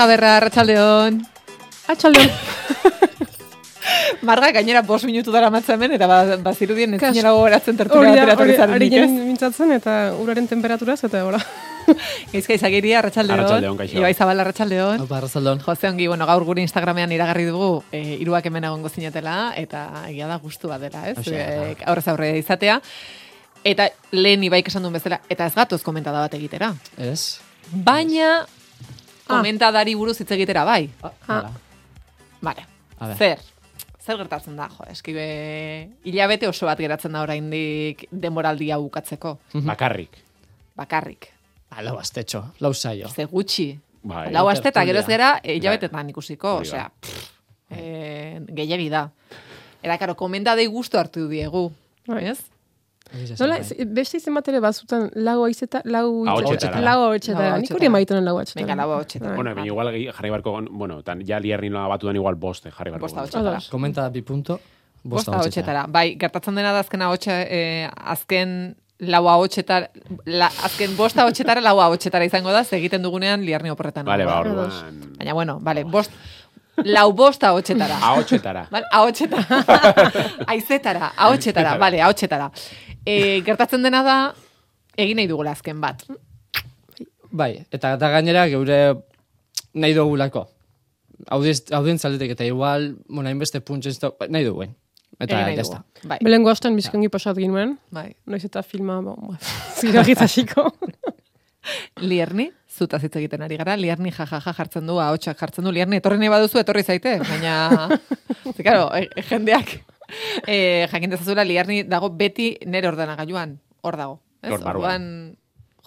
Marga berra, arratsaldeon. Atxaldeon. Marga gainera bost minutu dara hemen eta ba, bazirudien ez Kas- zinera gogoratzen Hori da, batera hori, ez? mintzatzen eta uraren temperaturaz eta ora. Geizka izagiria, arratsaldeon. Arratsaldeon, kaixo. Ibai Zabal, arratsaldeon. Opa, arrazaldon. Jose ongi, bueno, gaur gure Instagramean iragarri dugu e, iruak hemen egongo zinetela, eta egia da gustu bat dela, ez? Hauxe da. E, aurrez aurre izatea. Eta lehen ibaik esan duen bezala, eta ez gatoz komentada bat egitera. Ez? Baina, komentadari buruz hitz egitera bai. Ah. Vale. A ber. Zer? Zer gertatzen da, jo, eskibe hilabete oso bat geratzen da oraindik denboraldia bukatzeko. Bakarrik. Bakarrik. Ba, lau astetxo, lau saio. Ze gutxi. Bai. Lau aste eta Tertulia. geroz gera e, hilabetetan ikusiko, Hori da. osea, e, gehiagi da. Eta, karo, komendadei gustu hartu diegu, Bai. ez? Nola, beste izen bat ere bazuten lau aizeta, lau Ahotsetara. Lau. Lau Nik hori emaiten lau ahotsetara. Venga, lau ahotsetara. Bueno, baina igual jarri barko, bueno, tan, ja lierni nola batu den igual boste jarri barko. Bosta. Ados. Komenta bi punto. Bosta ahotsetara. Bai, gertatzen dena da azken ahotsa, eh, azken lau ahotsetara, la, azken bosta ahotsetara lau ahotsetara izango da, ze egiten dugunean liarni oporretan. Vale, ba, orduan. Baina, bueno, vale, bost, lau bosta ahotsetara. Ahotsetara. Vale, ahotsetara. Aizetara, ahotsetara, vale, ahotsetara. E, gertatzen dena da, egin nahi dugula azken bat. Bai, eta da gainera geure nahi dugulako. Audientzaletek eta igual, bueno, hainbeste puntsen zto, nahi duguen. Eta nahi ya dugu. está. Bai, Belengo hastan bizkongi pasat ginuen. bai. Noiz eta filma, bon, ziragit hasiko. Lierni, zuta hitz egiten ari gara, Lierni jajaja jartzen du, ahotsak jartzen du, Lierni etorri nahi baduzu, etorri zaite, baina, ze, claro, e, e, jendeak, e, jakin dezazula, Lierni dago beti nere ordenagailuan, hor dago. Ez? Hor barruan. Orduan,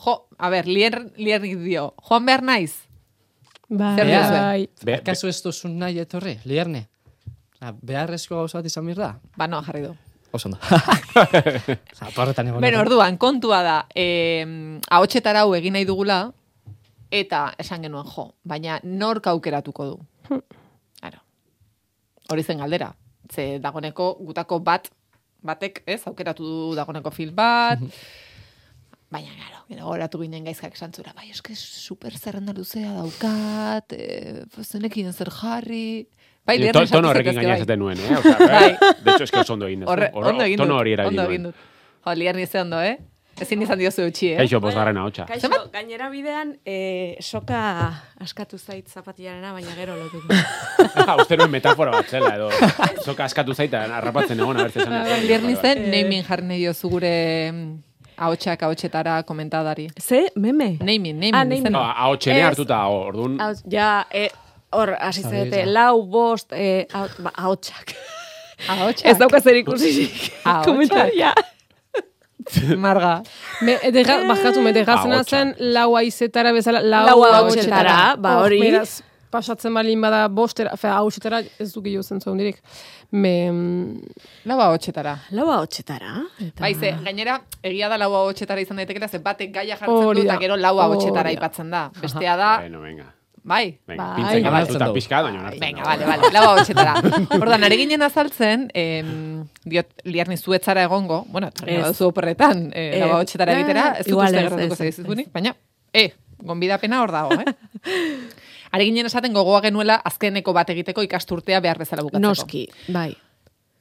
jo, a ber, Lier, Lierni dio, joan behar naiz, Bai, Zer bai. Be, be, Kasu ez duzun nahi etorri, lierne? Osa, beharrezko gauza bat izan birda? ba, no, jarri du. Oso ondo. Bueno, orduan, kontua da, eh, ahotsetara hau egin nahi dugula, eta esan genuen jo, baina nork aukeratuko du. Claro. Hori zen galdera. Ze dagoneko gutako bat, batek, ez, aukeratu du dagoneko film bat, baina, claro, gero goratu ginen gaizkak esan zura, bai, eske super zerrenda luzea daukat, e, zenekin zer jarri, bai, to- liderren tono sartu horrekin gaina bai. esaten nuen, eh? Osea, bai. De hecho, eske oso ondo egin Hor- ondo egin dut. Tono hori erabili ondo egin dut. Jo, liarni ze ondo, eh? Ezin izan diozu utxi, eh? Kaixo, bosgarren ahotsa. Kaixo, Zenbat? gainera bidean, e, soka askatu zait zapatilarena, baina gero lotu. Uste nuen metafora bat zela, edo. Zoka askatu zaita, arrapatzen egon, abertze esan. Lierni zen, Eh. naming jarri nahi diozu gure mm, ahotsak ahotsetara komentadari. Ze, meme? Naming, naming, Ah, naming. No, ahotxene hartuta, orduan. Hau, ja, e, hor, hasi Zabeza. zarete, lau, bost, e, hau, ba, ahotsak. Ahotsak. Ez dauka zer ikusirik. Ahotsak. Marga. Me, edera, bakatu, me Ahotsak. zen lau aizetara bezala, lau, Lau ahotsetara, ba, Hor, hori. Beraz, pasatzen balin bada bostera, fe, ahotsetara ez du gehiago zen dirik. Me, mm, Lau ahotsetara. Lau ahotsetara. Eta... Bai, ze, gainera, egia da lau ahotsetara izan daitekela, ze batek gaia jartzen du, eta gero lau ahotsetara Hori da. aipatzen da. Bestea da, Bueno, venga. Bai, Venga, Bai. pintzen Bai. hartuta pixka, baina onartzen. Venga, da. vale, vale, lau ahotsetara. Ordan, ari ginen azaltzen, em, diot, liarni zuetzara egongo, bueno, etorri Ez. baduzu oporretan, eh, Eh, lau ahotsetara eh, egitera, ez dut uste ez, gertatuko ez, ez, zaizuzunik, baina, eh, gonbidapena hor dago, eh? Ari ginen esaten gogoa genuela azkeneko bat egiteko ikasturtea behar bezala bukatzeko. Noski, bai.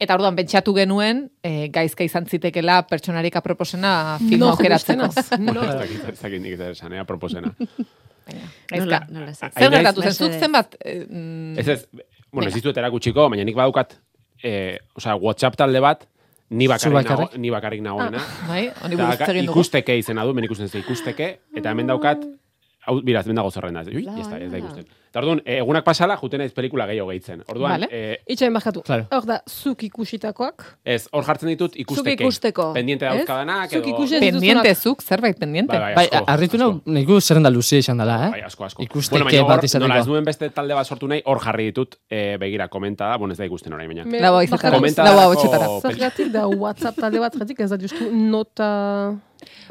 Eta orduan pentsatu genuen, eh, gaizka izan zitekela pertsonarik aproposena filma No, aukeratzeko. justenaz. Bueno, ez dakit, ez dakit nik zer esan, ea, proposena. Venga, Nola, nola. Zer naiz- gertatu zen, Mesedez. zenbat... eh, mm, Ez ez, bueno, ez Venga. dizuet erakutxiko, baina nik badukat, eh, osea, WhatsApp talde bat, ni bakarrik, bakarrik? nago, ni bakarrik nagoena. bai, honi buruz egin dugu. ikusteke izena du, men ikusten ze ikusteke, eta hemen daukat, hau, bira, hemen dago zerrenda. Ui, ez da, ez da ikusten. Eta orduan, eh, egunak pasala, juten naiz pelikula gehiago gehitzen. Orduan, Vale. eh, itxain bakatu. Claro. Hor da, zuk ikusitakoak, ez, hor jartzen ditut ikusteke. ikusteko, Pendiente ez? dauzkadanak, Zuk edo... Pendiente zuk, zerbait pendiente. Bai, bai, Bai, asko, arritu asko. nau, niku zerrenda luzia izan dela, eh? Bai, asko, asko. Ikusteke bueno, baina bat izateko. nola ez nuen beste talde bat sortu nahi, hor jarri ditut, eh, begira, komenta da, bueno, ez da ikusten orain, baina. Haizetara. bakatu, Komenta peli- Zergatik da WhatsApp talde bat, jatik ez da justu nota...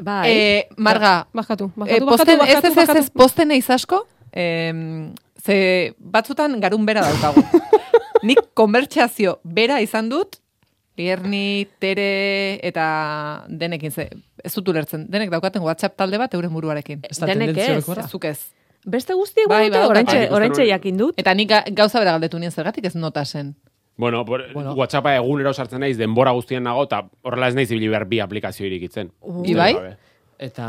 Bai. Eh, Marga, Bakatu, eh, bakatu, posten, bakatu, ez ez ez bakatu. ez posten eiz asko, em, ze batzutan garun bera daukagu. Nik konbertsazio bera izan dut, Lierni, Tere eta denekin ze, ez dut ulertzen. Denek daukaten WhatsApp talde bat euren buruarekin. Ez Denek ez. Zuk ez. Beste guztiek Bai, badute, bai, oraintxe, bai, ikusten oraintxe jakin dut. Eta nik ga- gauza bera galdetu nien zergatik ez nota zen. Bueno, por, Bueno. WhatsAppa egunero sartzen naiz, denbora guztien nago, eta horrela ez naiz ibili behar bi aplikazio irikitzen. Ibai? Gabe. Eta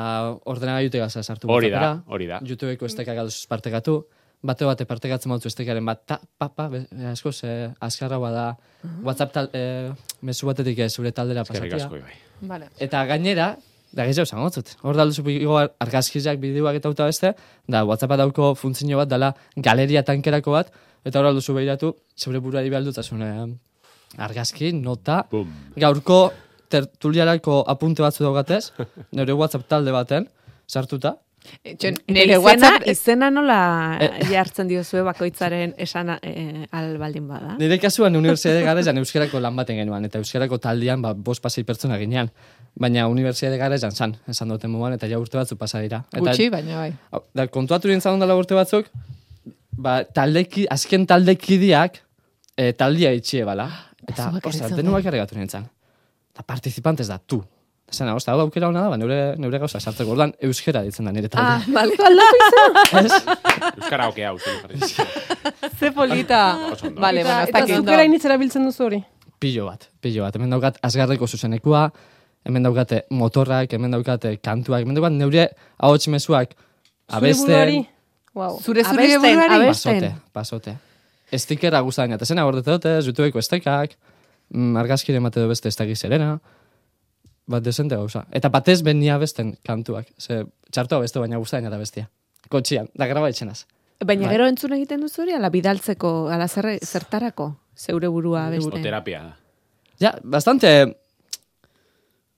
ordenagaiute gaza sartu. Hori da, hori da. YouTubeko estekak aduz partekatu, bate bate partekatzen mautu estekaren bat, ta, pa, pa, be, askoz, eh, azkarra bada, WhatsApp tal, eh, mezu batetik eh, zure taldera pasatia. asko, Ibai. Vale. Eta gainera, da gehiago esan gotzut. Hor da duzu igo argazkiak bideoak eta auta beste, da WhatsAppa dauko funtzio bat dela galeria tankerako bat, eta hor duzu behiratu, zeure buruari behar dutasun eh, argazki, nota, Bum. gaurko tertuliarako apunte batzu daugatez, nire WhatsApp talde baten, sartuta, E, txon, Eta nire izena, WhatsApp... izena nola Eh. jartzen diozue bakoitzaren esan eh, al baldin bada. Nire kasuan unibertsitate garezan euskarako lan baten genuen, eta euskarako taldean ba, bost pasei pertsona ginean. Baina unibertsitate garezan zan, esan duten moduan, eta ja urte batzu pasa dira. Eta, Gutxi, baina bai. Da, kontuatu nintzen dela urte batzuk, ba, taldeki, azken taldekidiak e, taldia itxie bala. Eta, Zuak ostra, denuak erregatu nintzen. Eta participantes da, tu. Esan, ostra, hau aukera hona da, ba, neure, neure gauza sartzeko. Ordan euskera ditzen da nire Ah, taldea. vale. Euskara okea, uste jarri. Ze polita. Eta, bueno, ez eta dakit. zukera initzera biltzen duzu hori. Pilo bat, pilo bat. Hemen daukat azgarreko zuzenekua, hemen daukate motorrak, hemen daukate kantuak, hemen daukat neure ahots mezuak abesten, Wow. Zure zure buruari? abesten. pasote, pasote. Estikera guztain, eta zena gordete dute, YouTubeko estekak, mm, argazkire emate du beste ez dakiz bat desente gauza. Eta batez ben ni abesten kantuak, ze txartoa beste baina guztain eta bestia. Kotxian, da graba etxenaz. Baina Bai. gero entzun egiten duzu hori, ala bidaltzeko, ala zer, zertarako, zeure burua beste. terapia da. Ja, bastante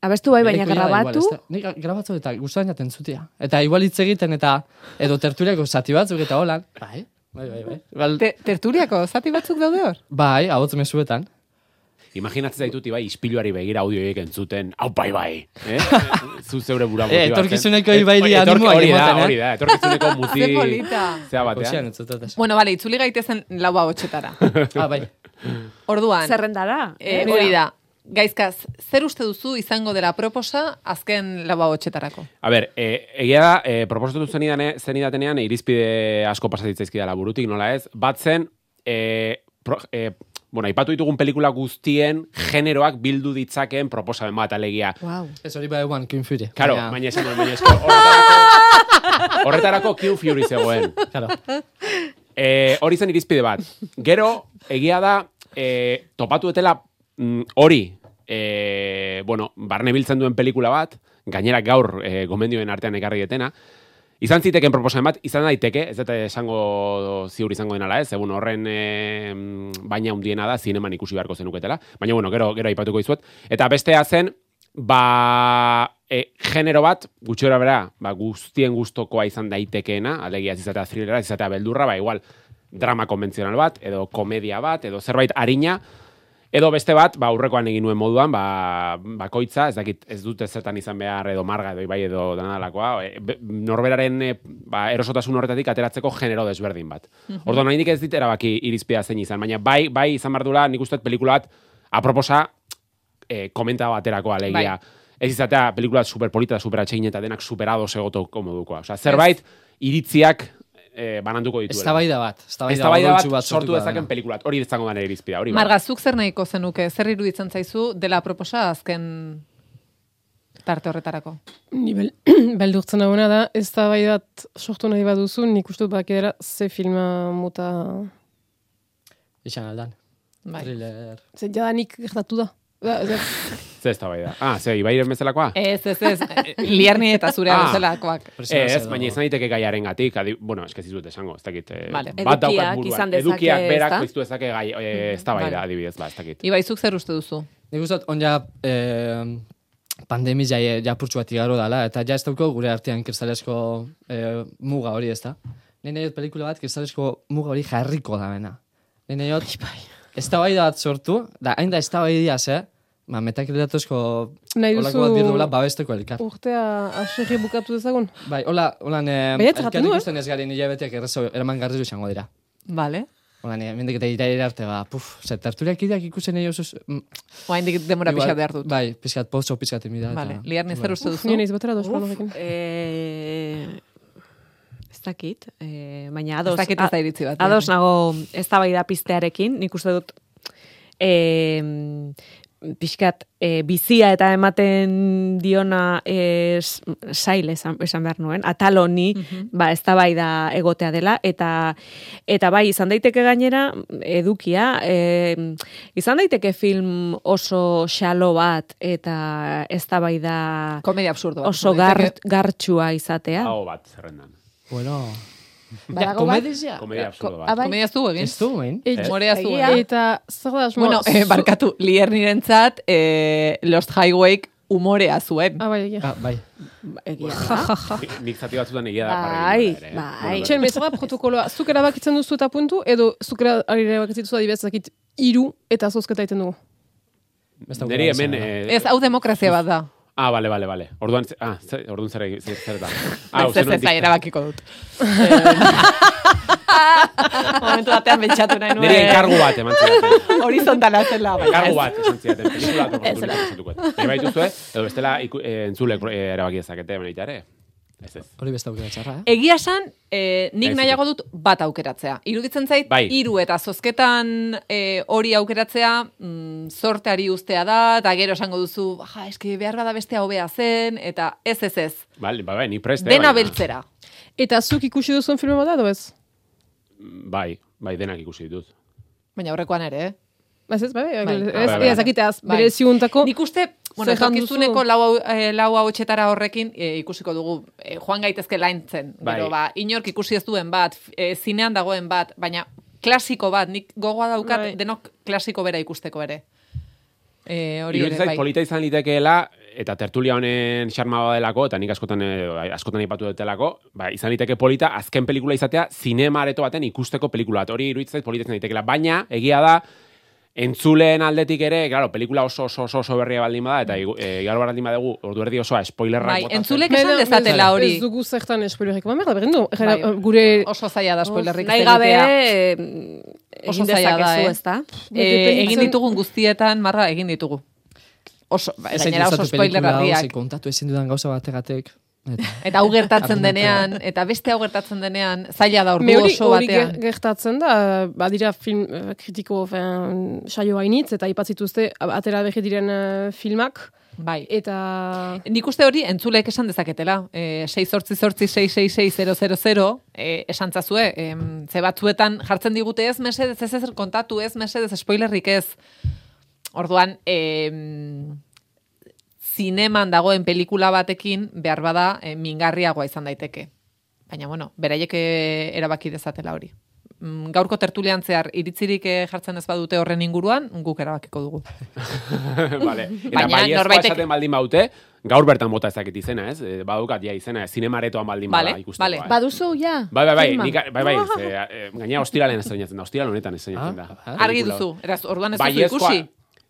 Abestu bai, baina grabatu? Nik grabatu eta guztain jaten zutia. Eta igual hitz egiten eta edo tertuliako zati batzuk eta holan. Bai, bai, bai. bai. Te, tertuliako zati batzuk daude hor? bai, ahotz mezuetan. Imaginatzen zaitut, Ibai, ispiluari begira audioiek entzuten, hau bai bai, eh? Zu zeure bura Eh, motibatzen. etorkizuneko Ibairi animoak Hori da, eh? hori da, etorkizuneko muti... Ze polita. Zea batean. Bueno, vale, itzuli gaitezen laua hotxetara. ah, bai. Orduan, zerrendara. eh, hori da. Gaizkaz, zer uste duzu izango dela proposa azken laua hotxetarako? A ber, e, egia da, e, proposatu zenidane, zenidatenean, irizpide asko pasatitzaizkidala burutik, nola ez? Bat zen, e, pro, e, bueno, aipatu ditugun pelikula guztien generoak bildu ditzakeen proposamen bat alegia. Wow. Ez hori bai eguan, King Fury. Karo, Baina- baina esan baina esko, horretarako, horretarako Q Fury zegoen. Claro. E, hori zen irizpide bat. Gero, egia da, e, topatu etela mm, hori, e, bueno, barne biltzen duen pelikula bat, gainera gaur e, gomendioen artean ekarri detena, Izan ziteken proposamen bat, izan daiteke, ez dut esango ziur izango denala ez, egun horren e, baina hundiena da, zineman ikusi beharko zenuketela, baina bueno, gero, gero aipatuko dizuet. Eta bestea zen, ba, e, genero bat, gutxora bera, ba, guztien gustokoa izan daitekeena, alegia ez izatea thrillera, ez izatea beldurra, ba, igual, drama konbentzional bat, edo komedia bat, edo zerbait harina, edo beste bat, ba, aurrekoan egin nuen moduan, ba, bakoitza, ez dakit, ez dute zertan izan behar, edo marga, edo ibai, edo danalakoa, e, be- norberaren e, ba, erosotasun horretatik ateratzeko genero desberdin bat. Orduan, oraindik ez dit erabaki irizpidea zein izan, baina bai, bai izan behar dula, nik uste pelikula bat, aproposa, e, komenta baterako alegia. Ez izatea pelikula superpolita, superatxegin eta denak superados egotoko modukoa. Osea, zerbait, iritziak e, bananduko dituela. Eztabaida bat. Eztabaida Eztabaida odoltsu bat sortu dezaken pelikulat. Hori izango da nire irizpidea, hori bai. Marga, zuk zer nahiko zenuke, zer iruditzen zaizu dela proposa azken tarte horretarako? Ni bel, beldurtzen dagoena da, ez da bai bat sortu nahi baduzu, nik uste dut bakidera ze filma muta... Izan aldan. Bai. Thriller. Ze jadanik gertatu da. Da, ze, ez da bai da. Ah, ze, ibairen bezalakoa? Ez, ez, ez, liarni eta zure Ah. bezalakoak. Eh, ez, baina izan daiteke gaiaren gatik, adi, bueno, eske ez dizut esango, ez dakit. Eh, Vale. bat daukat buruan. Edukiak berak koiztu dezake gai, ez da bai da, adibidez, ba, ez dakit. Ibai, zuk zer uste duzu? Nik uste dut, on ja, eh, pandemi ja, ja purtsu bat igaro dala, eta ja ez dauko gure artean kristalesko eh, muga hori ez da. Nahi dut pelikula bat kristalesko muga hori jarriko da bena. Nahi dut, ez da bai bat sortu, da hain da ez da bai diaz, eh? Ma, metakrilatozko Nahi olako bat birdula babesteko elkar. urtea aserri bukatu dezagun. Bai, hola, hola, eh, eh? ikusten ez garen hilabeteak errezo, eraman garrizu izango dira. Vale. Hola, ne, mendik eta iraira arte, ba, puf, ze, tertuliak ideak ikusen nahi osuz, mm, Oaindik denbora igual, pixat behar dut. Bai, pixkat pozo, pixkat imida. Vale, liarni zer uste duzu? Nien izbatera dos Uf, palomekin. eh, ez dakit, e, baina Ez ados, dakit ez da iritzi bat. ados nago ez da piztearekin, nik uste dut e, pixkat e, bizia eta ematen diona e, sail esan, esan behar nuen, atal honi, ba, ez da egotea dela, eta eta bai, izan daiteke gainera, edukia, e, izan daiteke film oso xalo bat, eta ez da Komedia absurdo bat. oso gar, gartxua izatea. Hau bat, zerrendan. Bueno, Badago bat? komedizia. Komedia absurdo Ah, bat. bai. Komedia zu egin. Ez du? Et- Morea zu egin. Eta zer da? Bueno, eh, barkatu, lier nirentzat, eh, Lost Highway umorea zuen. Ah, bai, egia. Ah, bai. Egia da. Nik- Nik zati batzutan egia da Bai, egin bai. Txen, bezala protokoloa, zuk erabakitzen duzu eta puntu, edo zuk erabakitzen duzu adibidez dakit iru eta zozketa egiten dugu. Neri hemen... esan, eh, Ez, hau demokrazia bat da. Ah, bale, bale, bale. Orduan, ah, zer, orduan zer, egin- zer, zer da. Ah, Ez ez ez dizka- erabakiko dut. Momentu batean betxatu nahi nuen. Neri enkargu bat eman zidaten. Horizontala zela. Enkargu ez. bat esan zidaten. Pelikula bat oportunitatea esatuko. Nahi baituzue, edo bestela iku, eh, entzulek eh, erabaki dezakete, baina ere. Ez ez. Hori beste aukera txarra, eh? Egia esan, eh, nik Ez, nahiago dut bat aukeratzea. Iruditzen zait, Bai. hiru eta zozketan eh, hori aukeratzea, mm, zorteari ustea da, eta gero esango duzu, ja, eski behar bada bestea hobea zen, eta ez ez ez. Bale, bai, bai, ni preste. Dena baina- beltzera. Eta zuk ikusi duzuen filma bat da, edo ez? Bai, bai, denak ikusi ditut. Baina horrekoan ere, eh? Ez ez, bai, bai, Bai. ez, Bai, bai, ez, bai. dakiteaz, Bai. bueno, etorkizuneko lau, hau- eh, lau hautsetara horrekin eh, ikusiko dugu, eh, joan gaitezke laintzen. Bai. Gero, ba, inork ikusi ez duen bat, eh, zinean dagoen bat, baina klasiko bat, nik gogoa daukat Bai. denok klasiko bera ikusteko ere. Eh, hori ere, bai. polita izan litekeela, eta tertulia honen xarma badelako, eta nik askotan, eh, askotan ipatu dutelako, ba, izan liteke polita, azken pelikula izatea, zinema areto baten ikusteko pelikula. Hori iruditzen polita izan litekeela, baina, egia da, entzuleen aldetik ere, claro, pelikula oso oso oso, oso berria baldin bada, eta igu- eh, igaro baldin badugu, ordu erdi osoa, spoilerrak Bai, botatzen. entzulek esan dezatela hori. Ez dugu zertan spoilerrik, ba, merda, berdin Bai, gure... Oso zaila da spoilerrik Nahi gabe, eh, Oso egin zaila dezakezu, eh? ez da? Eh, egin ditugun guztietan, marra, egin ditugu. Oso, ba, Ez gainera oso gustatu spoiler pelikula hau, ze handiak. kontatu ezin dudan gauza bategatek. Eta, Eta hau gertatzen denean, eta beste hau gertatzen denean, zaila da ordu hori, oso hori batean. ger- gertatzen da, badira film eh, kritiko fen, saio hainitz, eta ipatzituzte atera behi diren eh, filmak, Bai. eta... Nik uste hori entzulek esan dezaketela. E, 6 sortzi sortzi 666 e, esan zazue. E, ze batzuetan jartzen digute ez mesedez ez ezer kontatu ez mesedez spoilerrik ez. Orduan, e, zineman dagoen pelikula batekin behar bada e, mingarriagoa izan daiteke. Baina, bueno, beraiek eh, erabaki dezatela hori. Mm, Gaurko tertulian zehar iritzirik eh, jartzen ez badute horren inguruan, guk erabakiko dugu. vale. Eta Baina baiezkoa norbaitek- esaten baldin baute, gaur bertan bota ezakit izena, ez? E, badukat ja izena, zinemaretoan baldin Vale, bada ikusteko. vale. eh. Baduzu, ja? Bai, bai, bai, nik, bai, bai, ze, eh, gaina ostiralen estrenatzen da, ostiral honetan estrenatzen da. Ah, Argi duzu, eraz, orduan ez duzu ikusi.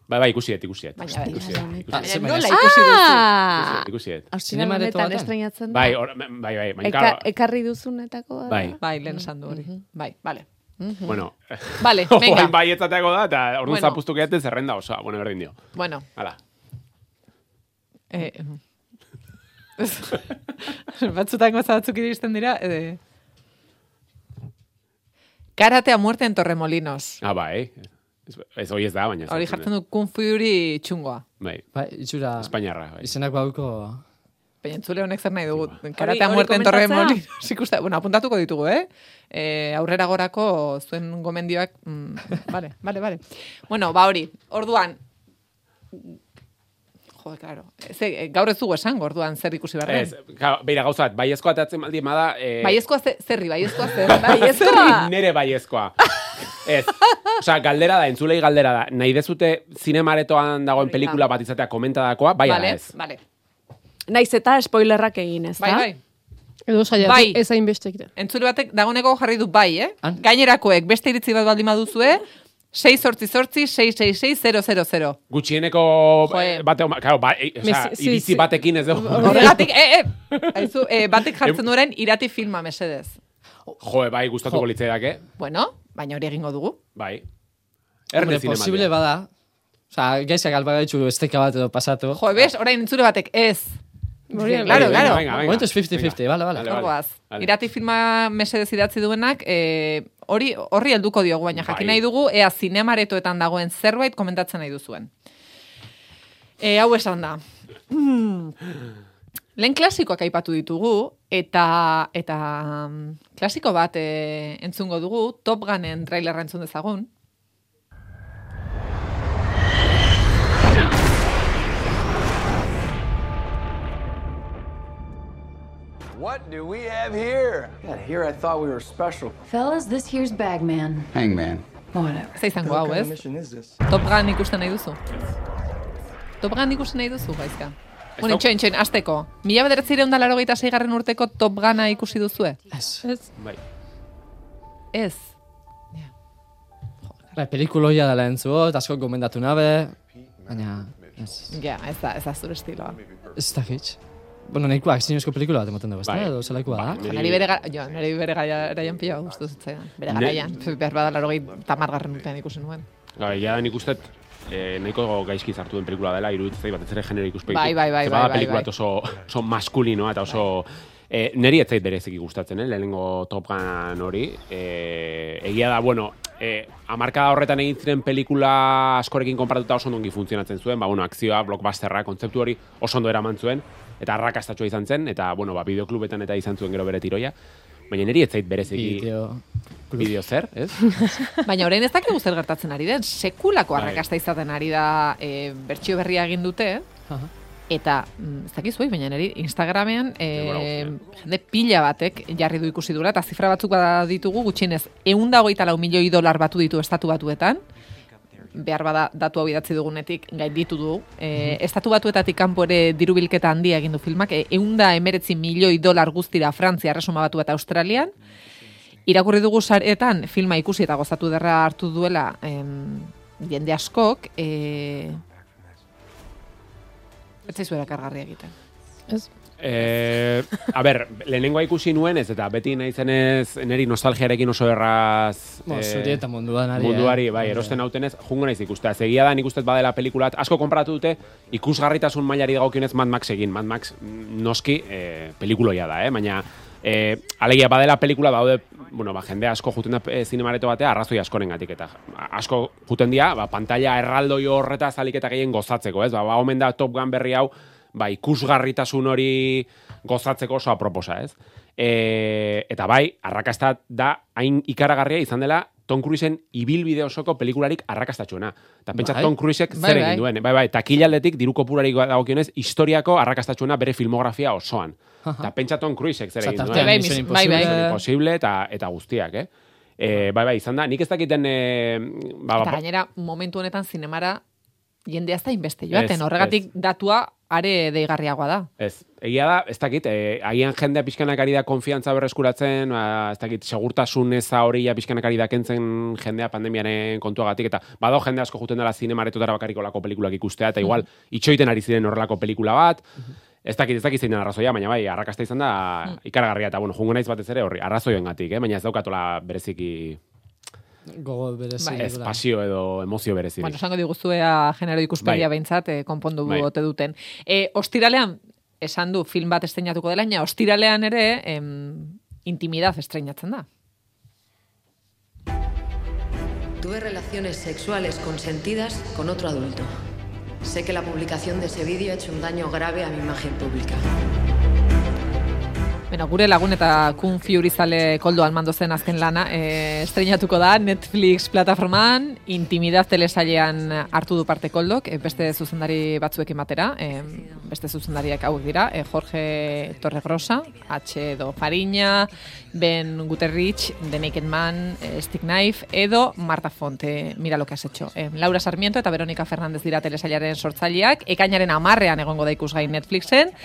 Bai, bai, ikusi et, ikusi et. Baina, ikusi et, ikusi et, Ah, Baina ze- nola ikusi duzu? Ah! ikusi et. Austrian Zinemareto honetan estrenatzen da? Bai, or, bai, bai, Eka, ekarri duzunetako da? bai, Bai, lehen esan du hori. Bai, vale. bueno, Vale, venga. Oain bai etzateako da, eta orduan Bueno. zapustu gehiatzen zerrenda osoa, bueno, berdin dio. Bueno, Hala. eh, batzutan goza batzuk iristen dira, eh, Karate a muerte en Torremolinos. Ah, bai. Ez, ez hori ez da, baina. Hori jartzen du Kung Fury txungoa. Bai, Bai, itxura... Espainiarra, bai. Izenak bauko... Baina entzule honek zer nahi dugu. Karate a hori muerte en komentatzea? Torremolinos. Ikuste, bueno, apuntatuko ditugu, eh? eh aurrera gorako zuen gomendioak... Mm, vale, vale, vale. Bueno, ba hori. Orduan, Jode, claro. Ze, eh, gaur ez dugu esango, orduan zer ikusi barren. Ez, claro, beira gauza bat, baiezkoa atatzen baldin bada... Eh, Baiezkoa ze, zerri, baiezkoa zer. Baiezkoa? Nere baiezkoa. Ez. Osea, galdera da, entzulei galdera da. Nahi dezute zinemaretoan dagoen pelikula bat izatea komentadakoa, bai vale, ez. Vale. Naiz eta spoilerrak egin, ez da? Bai, bai. Edo saiatu, Bai. ez hainbeste egiten. Entzule batek dagoneko jarri du bai, eh? Han? Gainerakoek beste iritzi bat baldin baduzue, 6 sortzi sortzi, 666 000. Gutxieneko eh. bate, claro, ba, e, osea, Mes- sí, iritzi sí. batekin ez dugu. Horregatik, eh, eh, aizu, eh, batek jartzen duen irati filma mesedez. Jo, bai, gustatuko litzaidake. Bueno, baina hori egingo dugu. Bai. Hombre, Erne zinematia. posible bada. Osa, gaizak alba gaitxu esteka bat edo pasatu. Jo, bez, orain entzule batek ez. Hori, Claro, claro. Momentuz 50-50, bale, bale. Vale, Hor goaz. vale. Irati filma mesedez idatzi duenak, e, hori horri helduko diogu, baina jakin Bai. nahi dugu, ea zinemaretoetan dagoen zerbait komentatzen nahi duzuen. E, hau esan da. Lehen klasikoak aipatu ditugu, eta, eta mm, klasiko bat e, entzungo dugu, Top Gunen trailerra entzun dezagun. What do we have here? God, here I thought we were special. Fellas, this here's Bagman. Hangman. Whatever. Ez izango hau, ez? mission is this? Top Gun ikusten nahi duzu? Top Gun ikusten nahi duzu, gaizka? Bueno, itxoin, itxoin, azteko. Mila bederatzireun da laro garren urteko Top Guna ikusi duzue? Ez. Ez. Bai. Ez. Bai, pelikuloia dela entzut, asko gomendatu nabe, baina, ez, Ja, ez da, ez da zure estiloa. ez dakit. Bueno, nahiko akzinezko pelikula bat emoten dugu, ez da? Bai. Edo zelaikoa da? Niri- Nari bere, gara, jo, nari bere garaian pila guztu zitzaidan. Bere garaian, behar bada laro tamargarren urtean ikusi nuen. Ga, egia da nik uste eh, nahiko gaizki zartu den pelikula dela, iruditzen zait batez ere genero ikuspegi. Bai, bai, bai, bai, bai, pelikula bai. oso, oso maskulinoa eta oso... Eh, neri ez zait bereziki gustatzen, eh? lehenengo Top Gun hori. Eh, egia da, bueno, eh, amarkada horretan egin ziren pelikula askorekin konparatuta oso ongi funtzionatzen zuen, ba, bueno, akzioa, blockbusterra, kontzeptu hori oso ondo eraman zuen, eta arrakastatxoa izan zen, eta, bueno, ba, bideoklubetan eta izan zuen gero bere tiroia. Baina neri ez zait bereziki Bideo. bideo zer, ez? Baina orain ez dakigu zer gertatzen ari den, sekulako Bai. arrakasta izaten ari da e, bertsio berria egin dute, eta mm, ez dakizuei, baina niri Instagramean e, jende pila batek jarri du ikusi dura, eta zifra batzuk bada ditugu, gutxienez, eunda hogeita lau milioi dolar batu ditu estatu batuetan, behar bada datu hau idatzi dugunetik gainditu du. E, estatu batuetatik kanpo ere dirubilketa handia egin du filmak, e, eunda emeretzi milioi dolar guztira Frantzia, Erresuma batu eta Australian, irakurri dugu saretan filma ikusi eta gozatu derra hartu duela em, jende askok, e, ez zaizu erakargarria egiten. Ez. Eh, a ber, lehenengoa ikusi nuen ez, eta beti nahi zenez, neri nostalgiarekin oso erraz... Bo, zuri eta munduan ari. munduari, eh? bai, erosten hautenez, jungo naiz ikustea. Zegia da, nik ustez badela pelikulat, asko konparatu dute, ikusgarritasun mailari dagokionez Mad Max egin. Mad Max mm, noski eh, pelikuloia da, eh? baina eh, alegia badela pelikula daude, bueno, ba, jende asko juten da eh, zinemareto batea, arrazoi askorengatik eta asko juten dira, ba, pantalla erraldoi horreta zalik eta gehien gozatzeko, ez? Ba, ba, omen da Top Gun berri hau, ba, ikusgarritasun hori gozatzeko oso aproposa, ez? E, eta bai, arrakasta da hain ikaragarria izan dela Tom Cruiseen ibilbide osoko pelikularik arrakastatxuena. Eta pentsa Bai. Tom Cruisek Bai, zer bai. egin duen. Bai, bai, takilaletik diru kopurari dagokionez historiako arrakastatxuena bere filmografia osoan. Eta pentsa Tom Cruisek zer egin duen. Bai, bai, bai. Impossible. Posible eta, eta guztiak, eh? E, bai, bai, izan da. Nik ez dakiten... E, ba, Eta ba, gainera, momentu honetan zinemara jende ez da inbeste joaten, Ez, horregatik datua are deigarriagoa da. Ez, egia da, ez dakit, eh, agian jendea pixkanak ari da konfiantza berreskuratzen, ba, ez dakit, segurtasun eza hori ja pixkanak ari da kentzen jendea pandemiaren kontuagatik, eta badao jende asko juten dela zinemaretotara bakarriko lako pelikulak ikustea, eta igual, itxoiten ari ziren horrelako pelikula bat, ez dakit, ez dakit zein arrazoia, baina bai, arrakasta izan da ikaragarria, eta bueno, jungo naiz batez ere horri, arrazoioengatik, eh? baina ez daukatola bereziki Gogo berezi. Bai. ez pasio edo emozio berezirik. Bueno, esango diguztuea genero ikuspegia Bai. behintzat, eh, konpondu Bai. ote duten. E, ostiralean, esan du film bat estrenatuko dela, baina ostiralean ere em, intimidad estreinatzen da. Tuve relaciones sexuales consentidas con otro adulto. Sé que la publicación de ese vídeo ha hecho un daño grave a mi imagen pública. Bueno, gure lagun eta Kun Fury zale koldo almando zen azken lana, e, estreinatuko da Netflix plataformaan, intimidad telesailean hartu du parte koldok, e, beste zuzendari batzuekin batera, e, beste zuzendariak hauek dira, e, Jorge Torregrosa, H. Edo Fariña, Ben Guterrich, The Naked Man, e, Stick Knife, edo Marta Fonte, mira lo que has hecho. E, Laura Sarmiento eta Veronica Fernández dira telesailaren sortzaileak, ekainaren amarrean egongo da ikusgai Netflixen,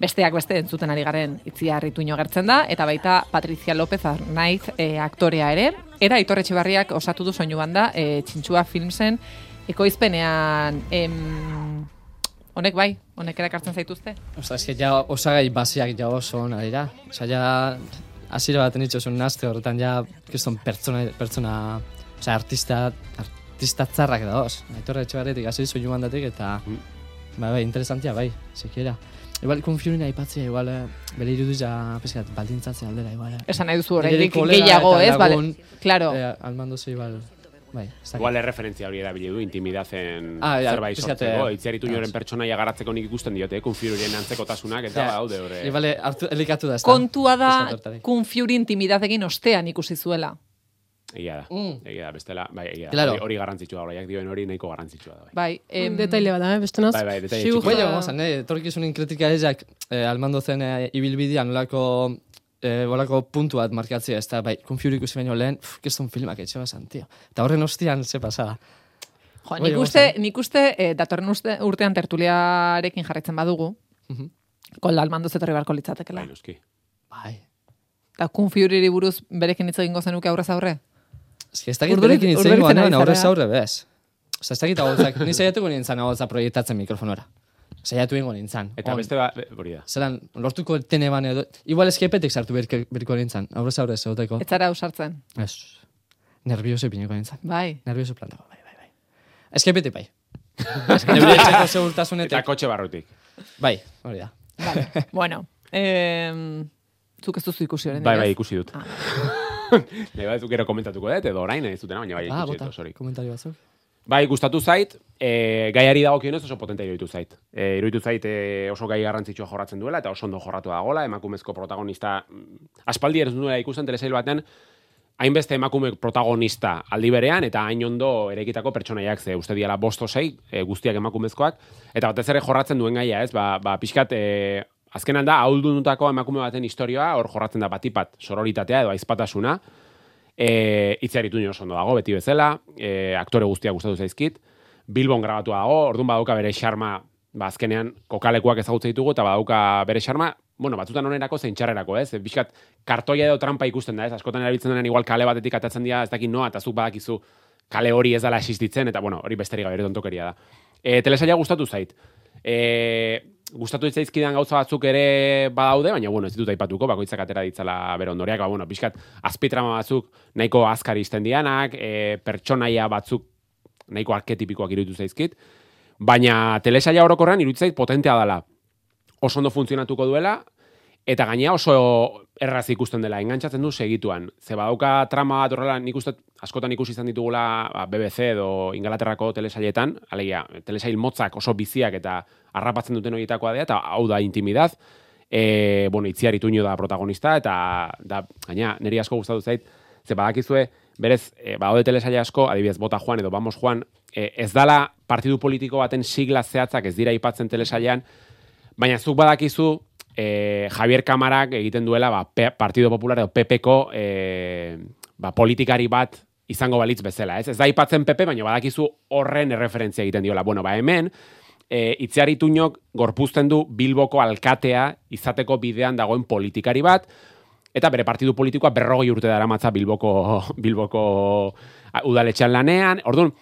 besteak beste entzuten ari garen itziar ituino gertzen da, eta baita Patricia López Arnaiz e, aktorea ere, eta Aitor Etxebarriak osatu du soinu banda e, Txintxua Filmsen ekoizpenean em, honek bai, honek erakartzen zaituzte? Osa, eske ja osagai basiak ja oso ona dira. Osa, ja hasiera baten itxo zuen naste horretan ja kriston pertsona, pertsona, osa, artista, artista tzarrak da, os. Aitorre etxe barretik, hasi soinu eta, bai, bai, interesantia, bai, sikiera. Igual, konfiurina aipatzea, igual, eh, bere irudiz ja, peskat, baldintzatzea aldera, igual. eh. Esan nahi duzu oraindik kolega gehiago, ez? Bale, claro. Eh, almandozu, igual, bai, ez dakit. Igual erreferentzia hori erabili du, intimidazen Ah, ja, zerbait sortzeko. eh, Itziaritu noren pertsonaia garatzeko nik ikusten diote, konfirurien antzekotasunak, eta Ja. daude horre. Igual, elikatu da, ez Kontua da, Pixkat hortarik. kun fiuri intimidadekin ostean ikusi zuela. Egia da, Mm. egia da, bestela, bai, egia da. Claro. Hori, hori garrantzitsua horiak dioen hori nahiko garrantzitsua da. Bai. Bai, em, Detaile bada, eh, beste naz. Bai, bai, detaile txiki. Bai, vamos, ne, etorkizunen kritika ezak, eh, almando zen eh, ibilbidea nolako, eh, bolako puntu bat markatzea, ez da, bai, konfiur ikusi baino lehen, pff, keston filmak etxe basan, tio. Eta horren ostian, ze pasada. jo, Bai, nik uste, ver. nik uste eh, datorren uste, urtean tertuliarekin jarraitzen badugu, Mhm. kolda almandu zetorri barko litzatekela. Bai, noski. Bai. Eta kun fiuriri buruz berekin hitz egingo zenuke aurrez aurre? Ez que ez dakit berekin itzen ari goan, aurrez aurre, bez. Osa, ez dakit agoltzak, ni saiatuko nintzen agoltza proiektatzen mikrofonora. Saiatu ingo nintzen. Eta On. beste ba, hori da. Zeran, lortuko tene ban edo... Igual eskepetek sartu berke- berko nintzen, aurrez aurre zeuteko. Ez zara ausartzen. Ez. Nervioso ipiniko nintzen. Bai. Nervioso plantako, bai, bai, bai. Eskepetek bai. Neure etxeko Eta kotxe barrutik. Bai, hori da. Vale. bueno, em, zuk ez duzu ikusi oraindik, Bai, bai, ez? ikusi dut. Ah. Nahi bat, gero komentatuko dut, edo orain ez dutena, baina bai, Ah, bota, sorry. komentario batzuk. Bai, gustatu zait, e, gaiari dagokionez oso potente iruditu zait. E, iruditu zait e, oso gai garrantzitsua jorratzen duela, eta oso ondo jorratu dagola, emakumezko protagonista, mm, aspaldi ez duela ikusten telesail baten, hainbeste emakume protagonista aldi berean, eta hain ondo erekitako pertsonaiak, ze uste diala bosto sei, e, guztiak emakumezkoak, eta batez ere jorratzen duen gaia, ez, ba, ba pixkat, e, azkenan da, ahaldunutako emakume baten historioa, hor jorratzen da batipat sororitatea edo aizpatasuna, e, itziaritu oso ondo dago, beti bezala, e, aktore guztiak gustatu zaizkit, Bilbon grabatu dago, orduan badauka bere xarma, ba, azkenean kokalekuak ezagutze ditugu, eta badauka bere xarma, bueno, batzutan onerako zein txarrerako, ez? Bizkat, kartoia edo trampa ikusten da, ez? Askotan erabiltzen denean igual kale batetik atatzen dira, ez dakit noa, eta zuk badakizu kale hori ez dela existitzen, eta bueno, hori besterik gabe tontokeria da. E, telesaila gustatu zait. E, gustatu zaizkidan gauza batzuk ere badaude, baina bueno, ez ditut aipatuko, bakoitzak atera ditzala bere ondoriak, ba, bueno, pixkat, azpitrama batzuk nahiko azkar izten dianak, e, pertsonaia batzuk nahiko arketipikoak iruditu zaizkit, baina telesaila orokorrean iruditu zait potentea dela. Oso ondo funtzionatuko duela, eta gainea oso erraz ikusten dela, engantzatzen du segituan. Ze badauka trama bat horrela, nik uste askotan ikusi izan ditugula ba, BBC edo Ingalaterrako telesailetan, alegia, telesail motzak oso biziak eta harrapatzen duten horietakoa dira, eta hau da intimidad, e, bueno, itziar ituño da protagonista, eta da, gaina, niri asko gustatu zait, ze badakizue, berez, e, badaude telesaile asko, adibidez, Bota Juan edo Vamos Juan, e, ez dala partidu politiko baten sigla zehatzak ez dira aipatzen telesailean, baina zuk badakizu, e, Javier Kamarak egiten duela ba, P Partido Popular edo PPko e, ba, politikari bat izango balitz bezala, ez? Ez da aipatzen PP, baina badakizu horren erreferentzia egiten diola. Bueno, ba hemen, e, itziari tuñok gorpuzten du Bilboko alkatea izateko bidean dagoen politikari bat, eta bere partidu politikoa berrogei urte dara matza Bilboko, Bilboko udaletxean lanean. Orduan,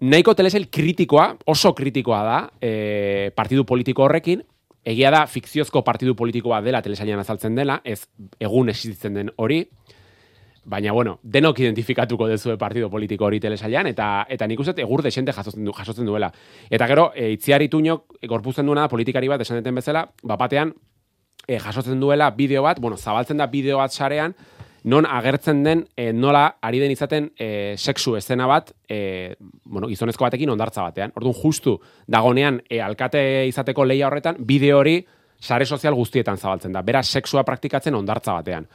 nahiko telesail kritikoa, oso kritikoa da, e, partidu politiko horrekin, egia da fikziozko partidu politiko bat dela telesailan azaltzen dela, ez egun existitzen den hori, baina bueno, denok identifikatuko dezue partido politiko hori telesailan eta eta nik uste egur desente jasotzen du jasotzen duela. Eta gero e, itziari tuñok e, gorpuzten duena politikari bat esan deten bezala, bapatean e, jasotzen duela bideo bat, bueno, zabaltzen da bideo bat sarean, non agertzen den e, nola ari den izaten e, sexu eszena bat, e, bueno, gizonezko batekin ondartza batean. Orduan justu dagonean e, alkate izateko leia horretan bideo hori sare sozial guztietan zabaltzen da. Beraz sexua praktikatzen ondartza batean.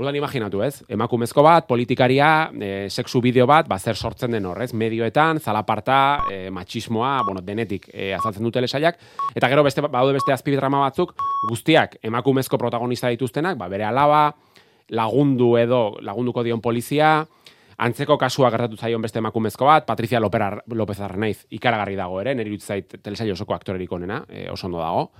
Orduan imaginatu ez, emakumezko bat, politikaria, e, sexu bideo bat, ba, zer sortzen den horrez, medioetan, zalaparta, e, machismoa, bueno, denetik e, azaltzen dute lesaiak, eta gero beste, baude beste azpidrama batzuk, guztiak emakumezko protagonista dituztenak, ba, bere alaba, lagundu edo lagunduko dion polizia, antzeko kasua gertatu zaion beste emakumezko bat, Patricia Lopera, López Arnaiz, ikaragarri dago ere, niri zait telesaio osoko aktorerik onena, e, oso ondo dago.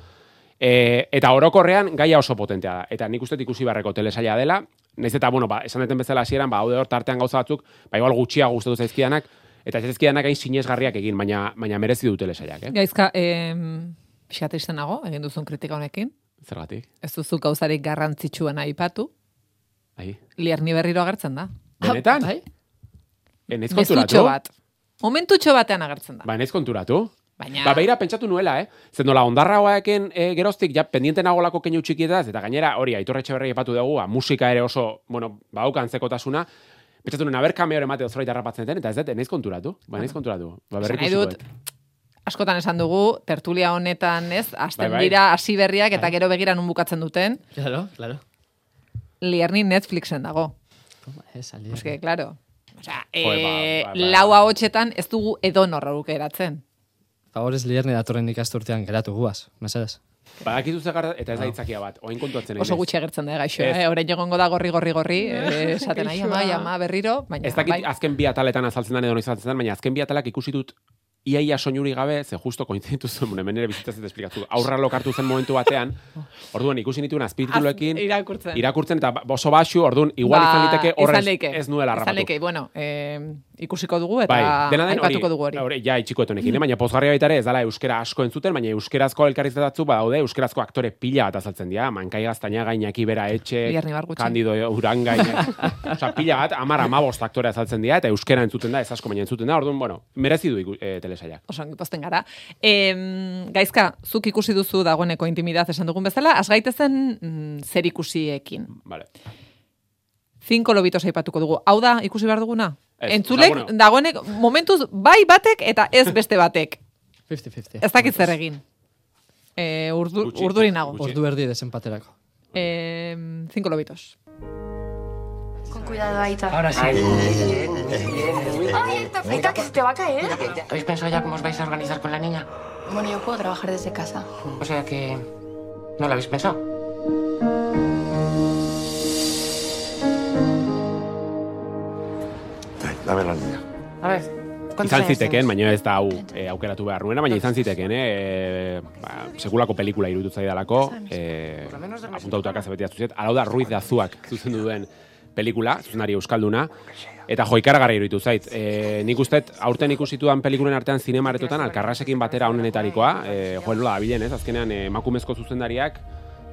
E, eta orokorrean gaia oso potentea da. Eta nik uste ikusi beharreko telesaila dela, naiz eta, bueno, ba, esan deten bezala hasieran, ba, haude hor tartean gauza batzuk, ba, igual gutxiago gustatu zaizkidanak, eta zaizkidanak hain sinesgarriak egin, baina, baina merezi du telesailak, eh? Gaizka, em, pixat nago, egin duzun kritika honekin. Zergatik? Ez duzu gauzarik garrantzitsuena aipatu. Ai. Lierni berriro agertzen da. Benetan? Bai? E, naiz Gezutxo konturatu? bat. Momentutxo batean agertzen da. Ba, naiz konturatu? Baina, Ba, beira, pentsatu nuela, eh? Zer nola, ondarra hoaeken e, geroztik, ja, pendiente nagolako keinu txikietaz, eta gainera, hori, aitorre etxeberri epatu dugu, ba, musika ere oso, bueno, baukan zekotasuna, pentsatu nuen, aber kameo emate ozroit harrapatzen den, eta ez dut, naiz konturatu, ba, naiz konturatu. Ba, berrik nahi dut, askotan esan dugu, tertulia honetan, ez, azten Bai, bai. dira hasi berriak eta gero begira nun bukatzen duten, Claro, claro. Lierni Netflixen dago. Ez. Eske, claro. Osea, Joder, ba, eh, ba, ba. lau ahotsetan ez dugu edo norraruke eratzen. Favorez lierne datorren ikasturtean geratu guaz, mesedez. Badakizu zegar, eta ez da itzakia bat, oain kontuatzen Oso gutxi agertzen da gaixo, Ez. eh? Orain egongo da gorri gorri gorri, eh, esaten ai ama, ai ama berriro, baina Ez dakit bai. azken bi ataletan azaltzen den edo noiz azaltzen den, baina azken bi atalak ikusi dut iaia soinuri gabe, ze justo kointzitu zen, bueno, hemen ere bizitzaz ez esplikatu. Aurra lokartu zen momentu batean, orduan ikusi nituen azpititulekin, Az- irakurtzen. irakurtzen eta ba- oso baxu, orduan igual izan liteke izan horrez ez nuela Izan harrapatu. leike, bueno, eh, ikusiko dugu eta Bai, dena den aipatuko dugu hori. hori, ja, itxikoetunekin, eh? baina pozgarria baita ere ez dala euskera asko entzuten, baina euskerazko elkarrizketatzu badaude, euskerazko aktore pila bat azaltzen dira, mankai gaztainaga, Iñaki Bera Etxe. Kandido Uranga, Osea, pila bat, amar amabost aktore azaltzen dira, eta euskera entzuten da, ez asko baina entzuten da, orduan, bueno, merezi du e, telesaiak. Oso ongi pozten gara. Em, gaizka, zuk ikusi duzu dagoeneko intimidad esan dugun bezala, az gaitezen mm, zer ikusiekin. Vale. Cinco lobitos aipatuko dugu. Hau da, ikusi behar duguna? Ez, Entzulek, osea, bueno. dagoenek, momentuz, bai batek eta ez beste batek. 50-50. Ez dakit zer egin. E, urdu, Gutxi. urduri nago. Gutxi. Ordu erdi desempaterako. E, cinco lobitos. Con cuidado, Aita. Ahora sí. ¡Ay, Aita, Aita, que se te va a caer! ¿Habéis pensado ya cómo os vais a organizar con la niña? Bueno, yo puedo trabajar desde casa. O sea que... ¿No lo habéis pensado? Dame la niña. A ver, ¿cuántos Izan tienes? baina ez da hau e, aukeratu behar nuena, baina izan ziteken, eh? ba, sekulako pelikula iruditu zaidalako, eh, apuntautak azabeti zuziet, alau da Ruiz de Azuak zuzendu duen pelikula, zuzenari euskalduna, eta jo ikaragarri iruditu zait. E, nik ustet, aurten ikusitudan pelikulen artean zinemaretotan, alkarrasekin batera honenetarikoa, e, joen nola dabilen, ez, azkenean emakumezko zuzendariak,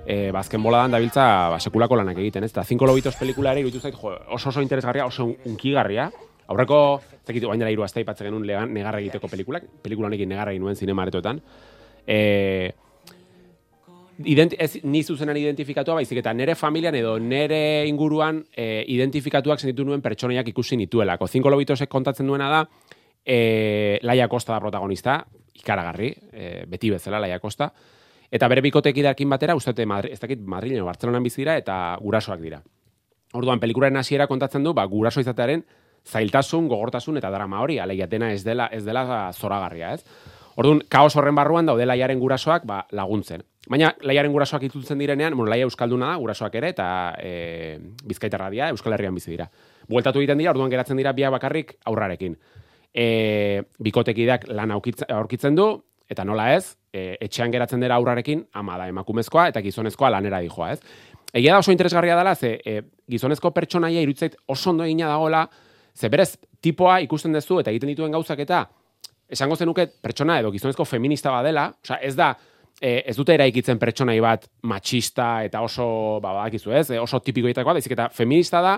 e, bazken boladan dabiltza ba, sekulako lanak egiten, ez? Eta Cinco Lobitos pelikula ere iruditu zait, jo, oso oso interesgarria, oso unkigarria. Aurreko, ez dakit, orain dela hiru aste aipatzen genuen legan, negarra egiteko pelikulak, pelikula honekin negarra egin nuen zinemaretotan. E, ident, ez ni zuzenan identifikatua, baizik eta nere familian edo nere inguruan e, identifikatuak sentitu nuen pertsonaiak ikusi nituelako. Cinco Lobitosek kontatzen duena da, e, Laia Costa da protagonista, ikaragarri, e, beti bezala Laia Costa, eta bere bikotekidearekin batera, dut Madri, ez dakit Madrilen Bartzelonan bizi eta gurasoak dira. Orduan pelikularen hasiera kontatzen du, ba, guraso izatearen zailtasun, gogortasun eta drama hori, alegia dena ez dela ez dela zoragarria, ez? Orduan, kaos horren barruan daude laiaren gurasoak ba, laguntzen. Baina laiaren gurasoak itzultzen direnean, bueno, laia euskalduna da, gurasoak ere, eta e, bizkaitarra dira, Euskal Herrian bizi dira. Bueltatu egiten dira, orduan geratzen dira biak bakarrik aurrarekin. E, bikotekideak lan aurkitzen du, eta nola ez, e, etxean geratzen dira aurrarekin, ama da emakumezkoa eta gizonezkoa lanera dijoa, ez? Egia da oso interesgarria dela, ze e, gizonezko pertsonaia irutzait oso ondo egina dagoela, ze berez tipoa ikusten duzu eta egiten dituen gauzak eta esango zenuke pertsona edo gizonezko feminista badela, osea ez da e, ez dute eraikitzen pertsonai bat matxista eta oso ba badakizu, ez? E, oso tipikoitakoa, baizik eta feminista da,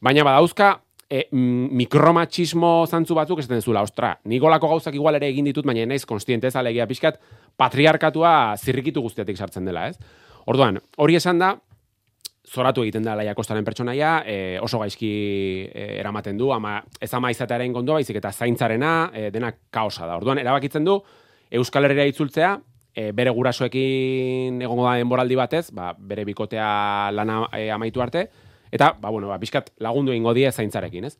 baina badauzka e, mm, mikromatxismo zantzu batzuk esaten zula, ostra, ni golako gauzak igual ere egin ditut, baina naiz konstiente ez alegia pixkat, patriarkatua zirrikitu guztiatik sartzen dela, ez? Orduan, hori esan da, zoratu egiten da Laia Kostaren pertsonaia, e, oso gaizki e, eramaten du, ama ez ama izatearen kondoa, baizik eta zaintzarena, e, dena kaosa da. Orduan, erabakitzen du, Euskal Herria itzultzea, e, bere gurasoekin egongo da denboraldi batez, ba, bere bikotea lana e, amaitu arte, eta, ba, bueno, ba, pixkat lagundu egingo die zaintzarekin, ez?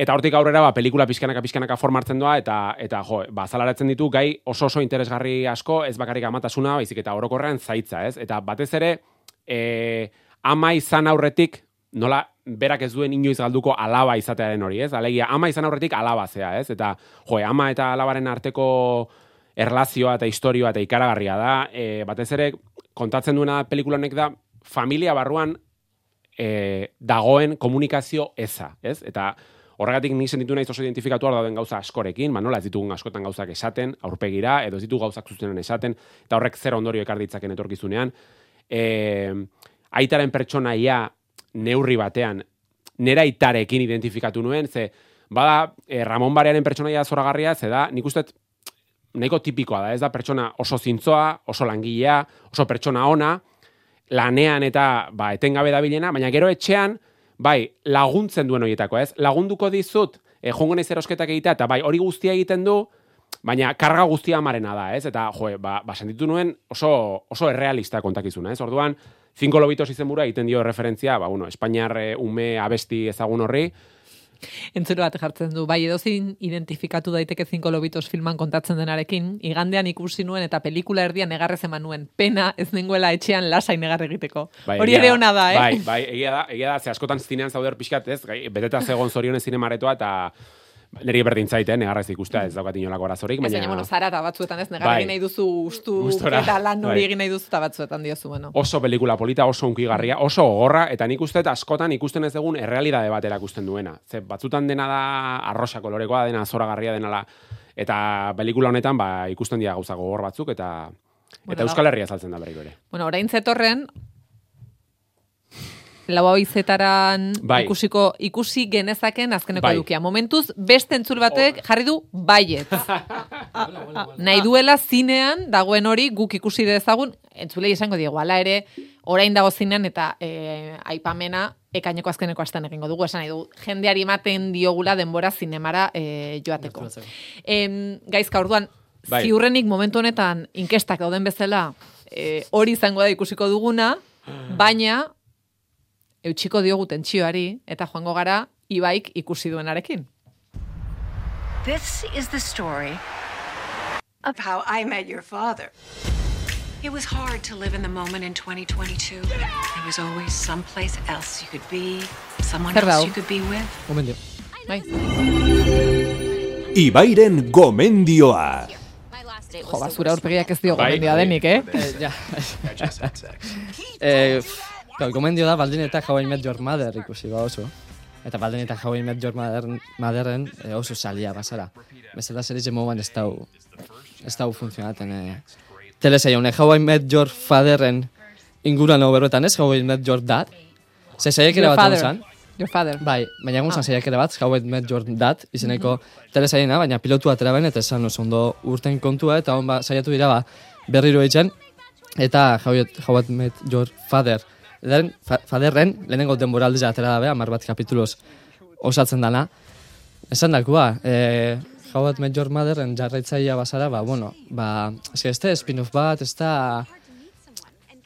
Eta hortik aurrera, ba, pelikula pixkanaka pixkanaka formartzen doa, eta, eta jo, ba, zalaratzen ditu gai oso oso interesgarri asko, ez bakarrik amatasuna, baizik eta orokorrean zaitza, ez? Eta batez ere, e, ama izan aurretik, nola berak ez duen inoiz galduko alaba izatearen hori, ez? Alegia, ama izan aurretik alaba zea, ez? Eta, jo, ama eta alabaren arteko erlazioa eta historioa eta ikaragarria da, e, batez ere, kontatzen duena pelikula honek da, familia barruan e, dagoen komunikazio eza, ez? Eta horregatik nik sentitu naiz oso identifikatu hor dauden gauza askorekin, ba, nola ez ditugun askotan gauzak esaten, aurpegira, edo ez ditugu gauzak zuzenen esaten, eta horrek zer ondorio ekar ditzaken etorkizunean. E, aitaren pertsonaia neurri batean, nera aitarekin identifikatu nuen, ze, bada, e, Ramon Barearen pertsonaia zoragarria, ze da, nik uste nahiko tipikoa da, ez da pertsona oso zintzoa, oso langilea, oso pertsona ona, lanean eta ba, etengabe dabilena, baina gero etxean, bai, laguntzen duen horietako, ez? Lagunduko dizut, e, jongo naiz erosketak egitea, eta bai, hori guztia egiten du, baina karga guztia amarena da, ez? Eta, jo, ba, ba sentitu nuen oso, oso errealista kontakizuna, ez? Orduan, Cinco Lobitos izenbura egiten dio referentzia, ba, bueno, Espainiar eh, ume abesti ezagun horri, Entzuro bat jartzen du, bai edozin identifikatu daiteke zinko lobitos filman kontatzen denarekin, igandean ikusi nuen eta pelikula erdian negarrez eman nuen, pena ez nengoela etxean lasai negar egiteko. Bai, Hori ere ona da, eh? Bai, bai, egia da, egia da, ze askotan zinean zauder pixkat, ez, beteta zegon zorionez zinemaretoa, eta niri berdin zaite, negarrez ikustea, ez daukat inolako arazorik, baina... baina, bueno, zara eta batzuetan ez, negar Bai. egin nahi duzu ustu Gustora, eta lan hori bai. egin nahi duzu eta batzuetan diozu, bueno. oso pelikula polita, oso unkigarria, oso gogorra, eta nik uste askotan ikusten ez egun errealidade bat erakusten duena. Ze batzutan dena da arrosa kolorekoa, dena zoragarria denala, eta pelikula honetan ba, ikusten dira gauza gogor batzuk, eta Bueno, eta Euskal Herria saltzen da berriro ere. Bueno, orain zetorren, lau abizetaran Bai. ikusiko, ikusi genezaken azkeneko Bai. edukia. Momentuz, beste entzul batek jarri du baiet. Nahi duela zinean, dagoen hori guk ikusi dezagun, entzulei esango diegu, ala ere, orain dago zinean eta e, aipamena ekaineko azkeneko astean egingo dugu, esan nahi du, jendeari ematen diogula denbora zinemara e, joateko. Em, gaizka, orduan, Bai. ziurrenik momentu honetan inkestak dauden bezala, e, hori izango da ikusiko duguna, baina eutxiko diogu tentsioari eta joango gara ibaik ikusi duenarekin. This is the story of how I met your father. It was hard to live in the moment in 2022. There was always someplace else you could be, someone Zer else you could be with. Gomendio. Bai. Ibairen gomendioa. Jo, basura aurpegiak ez dio Bai, gomendioa bai. denik, eh? Eh, ja. eh, claro, gomendio da baldin eta How I Met Your Mother ikusi ba oso. Eta baldin eta How I Met Your Mother, Motherren eh, oso salia basara. Bezala serize moduan ez dau, ez dau funtzionaten. Eh. Telesaia honek How I Met Your Fatherren inguruan hau berbetan ez, How I Met Your Dad. Ze saiak ere bat egon zan. Your father. Bai, baina egun Ah. zan saiak ere bat, How I Met Your Dad, izeneko telesaiena, baina pilotu atera ben, eta esan oso ondo urten kontua, eta hon ba, saiatu dira ba, berriro eitzen, eta How I Met Your Father, Den, fa, faderren, lehenengo denbora aldiz atera dabe, amar bat kapituloz osatzen dana. Esan dakua, e, How I Met Your Motherren jarraitzaia basara, ba, bueno, ba, ez da spin-off bat, ez da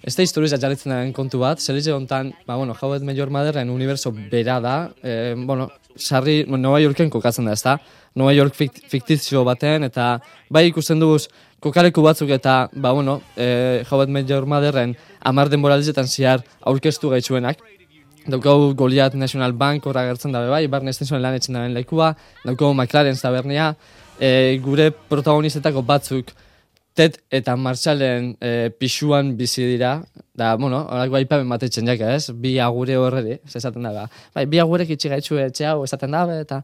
Ez da historia jarritzen den kontu bat, zelize hontan, ba, bueno, How I Met Your Motherren universo bera da, e, bueno, sarri Nova Yorken kokatzen da, ez da? Nova York fikt, fiktizio baten, eta bai ikusten duguz kokaleku batzuk eta, ba, bueno, e, How I Met Your Motherren amar denboralizetan ziar aurkeztu gaitzuenak. Daukau Goliath National Bank horra gertzen dabe bai, Barney Stinson lan etxen daben lekua, daukau McLaren tabernia, e, gure protagonistetako batzuk Ted eta Marshalen e, pixuan bizi dira, da, bueno, horako aipamen bat etxen jaka, ez? Bi agure horreri, ez esaten da, ba. bai, bi agurek itxi gaitxu etxe hau esaten dabe, eta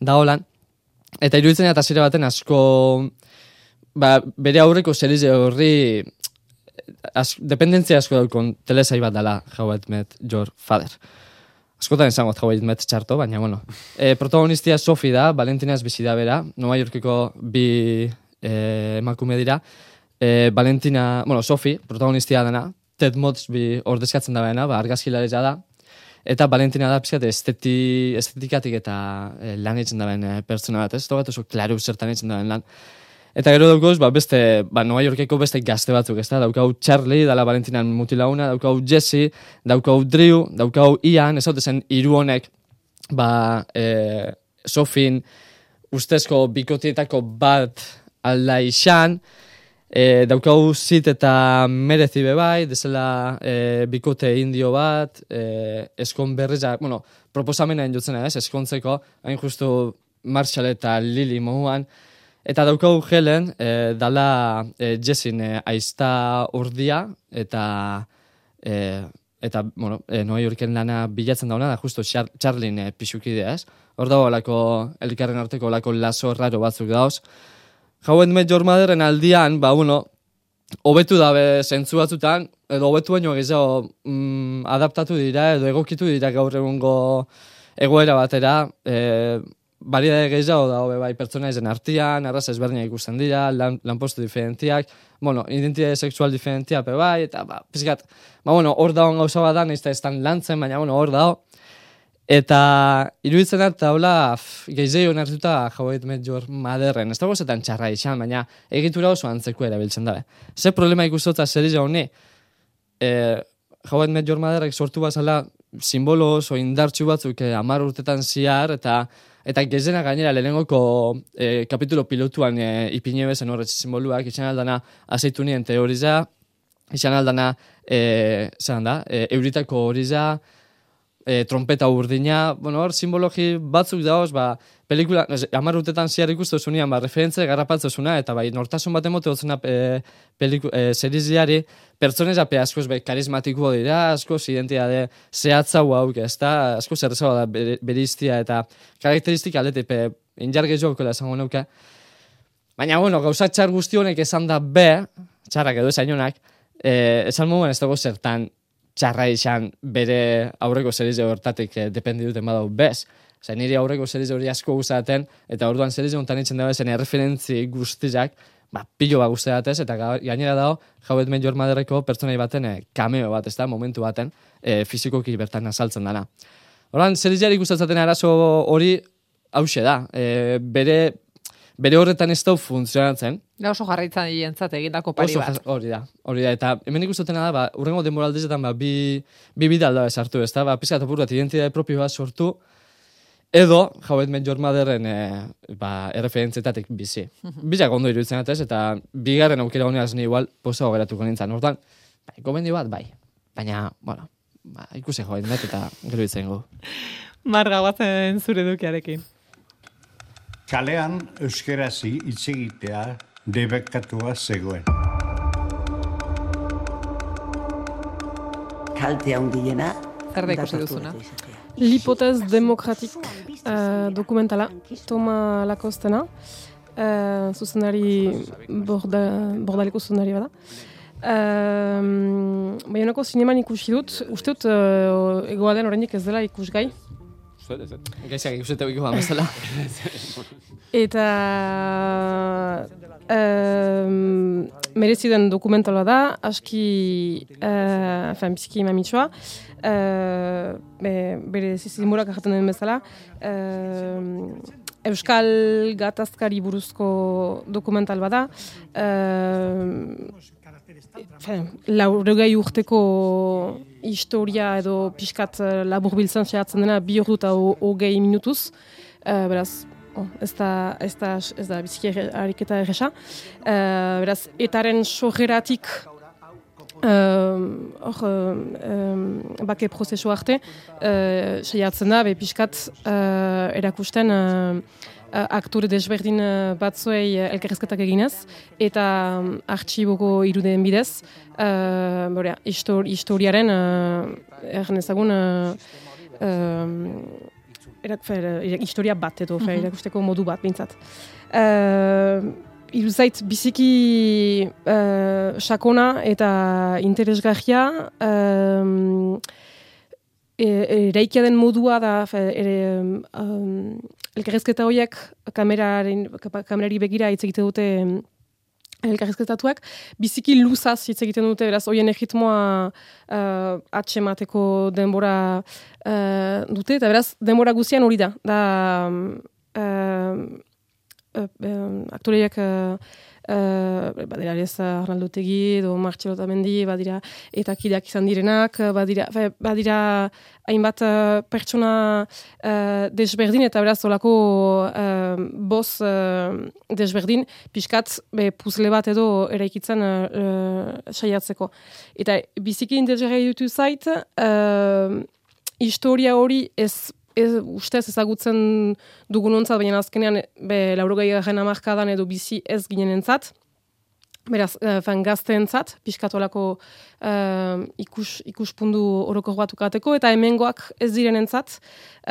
da holan. Eta iruditzen eta zire baten asko, ba, bere aurreko serize horri, az, dependentzia asko daukon telesai bat dela How Met Your Father. Askotan esango How Met txarto, baina, bueno. E, protagonistia Sophie da, Valentina ez bizi da bera, Nova Yorkeko bi e, emakume dira. E, Valentina, bueno, Sophie, protagonistia dena, Ted Mosby ordezkatzen da bena, ba, argazkilaritza da. Eta Valentina da, pizkat, esteti, estetikatik eta e, lan egiten da ben e, pertsona bat, ez? Togat oso klaru zertan egiten da lan. Eta gero daukauz, ba, beste, ba, Nova Yorkeko beste gazte batzuk, ez da? Daukau Charlie, dala Valentinan mutilauna, daukau Jesse, daukau Drew, daukau Ian, ez haute zen hiru honek, ba, e, Sofin, ustezko bikotietako bat alda izan, e, daukau zit eta merezi be bai, desela e, bikote indio bat, e, eskon berriz, bueno, proposamena enjutzen ez, eskontzeko, hain justu Marshall eta Lily mohuan, Eta daukau Helen, e, dala e, Jessin e, aizta urdia, eta, e, eta bueno, e, Noa Yorken lana bilatzen dauna, da justo Char Charlin e, pixukidea, ez? Hor dago elkarren arteko lako laso raro batzuk dauz. How I Met Your Motherren aldian, ba, bueno, hobetu dabe zentzu batzutan, edo hobetu baino gehiago mm, adaptatu dira, edo egokitu dira gaur egungo egoera batera, e, variedade gehiago da, hobe bai, pertsona izen artian, arraza ezberdinak ikusten dira, lan, lanpostu diferentiak, bueno, identitate sexual diferentia, pe bai, eta, ba, pizkat, ba, bueno, hor dagoen gauza bat da, nahiz eta ez lantzen, baina, bueno, hor dago. Eta iruditzen da, eta hola, gehiago nartuta jauet Met maderren, ez dago zetan txarra izan, baina egitura oso antzeko erabiltzen dabe. Ze problema ikustotza zer izan honi, e, jauet Met maderrek sortu bazala simbolo oso indartxu batzuk eh, amar urtetan ziar, eta eta gezena gainera lehenengoko eh, kapitulo pilotuan eh, ipine bezen horretz simboluak, izan aldana azeitu nien teoriza, izan aldana, eh, da, eh, euritako horiza, e, trompeta urdina, bueno, hor, simbologi batzuk dauz, ba, pelikula, amar urtetan ziar ikustu zunean, ba, referentze garrapatzu zuna, eta bai, nortasun bat emote hotzuna e, peliku, e, seriziari, pertsonez ape asko be, karismatiko dira, asko identitate zehatza hauk, ez da, asko zerrezago da beriztia, eta karakteristik alete, pe, injar gehiago esango nuke. Baina, bueno, gauza txar guzti honek esan da be, txarrak edo esainonak, eh, esan moduan ez dago zertan txarra izan bere aurreko serize hortatik eh, dependi duten badau bez. Osa, niri aurreko serize hori asko gustaten, eta orduan serize honetan itzen dago zen erreferentzi guztizak, ba, pilo bat guztatez, eta gainera dago, jauet men jormaderreko pertsonai baten eh, cameo bat, ez da, momentu baten, e, fizikoki bertan azaltzen dana. Orduan, serizeari gustatzaten arazo hori hause da. E, bere bere horretan ez dau funtzionatzen. Da oso jarraitzen dientzat egindako pari bat. Hori da, hori da. Eta hemen ikustotena da, ba, urrengo demoraldezetan ba, bi, bi bidalda esartu, ez da? Ba, pizkat apur bat identitate propio bat sortu, edo, jauet men jormaderren e, ba, erreferentzietatik bizi. Bizak ondo iruditzen atez, eta bigarren aukera honeaz ni igual posa hogeratuko nintzen. Hortan, ba, gomendi bat, bai. Baina, bueno, ba, ikusi joan eta gero itzen gu. Marga guatzen zure dukiarekin. Kalean euskerazi hitz egitea debekatua zegoen. Kalte handiena. Zer da ikusi duzuna? L'hypothèse démocratique uh, dokumentala, Toma Lakostena, uh, zuzendari borda, bordaleko zuzendari bada. Uh, Baionako zineman ikusi dut, uste dut uh, egoa den oraindik ez dela ikusgai, ez Gaizak ikusete hori gohan bezala. Eta... Um, merezi den dokumentala da, aski, uh, fen, biziki mamitxoa, uh, be, bere zizimurak ahaten den bezala, uh, Euskal gatazkari buruzko dokumental bada, uh, laurogei urteko historia edo pixkat uh, labur biltzen dena bi hor dut hogei minutuz. Uh, beraz, oh, ez da, ez da, ez da biziki hariketa erresa. Uh, beraz, etaren sogeratik hor uh, bake prozesu arte uh, seiatzen da, be pixkat uh, erakusten uh, aktore desberdin uh, batzuei uh, elkarrezketak eginez, eta um, artxiboko irudeen bidez, uh, bora, histori, historiaren, uh, ezagun, uh, um, erak, fer, historia bat edo, fer, mhm. erakusteko modu bat, bintzat. Uh, Iruzait, biziki uh, sakona eta interesgarria, um, e, eraikia den modua da ere, um, elkarrezketa horiek kameraren, kamerari begira hitz egite dute elkarrezketatuak, biziki luzaz hitz egiten dute, beraz, hoien egitmoa uh, atxemateko denbora uh, dute, eta beraz, denbora guzian hori da. Da, uh, uh, uh, aktoreiak uh, Uh, badira ez Arnaldotegi edo Martxelo Tamendi, badira eta kideak izan direnak, badira, badira hainbat uh, pertsona uh, desberdin eta beraz olako uh, boz uh, desberdin pixkat be, puzle bat edo eraikitzen uh, saiatzeko. Eta biziki interesgarri dutu zait, uh, historia hori ez ez, ustez ezagutzen dugun ontzat, baina azkenean be, laurogei garen amarkadan edo bizi ez ginen entzat. Beraz, uh, fan gazteentzat, pixkatolako uh, ikus, ikuspundu oroko bat ukateko, eta hemengoak ez diren entzat.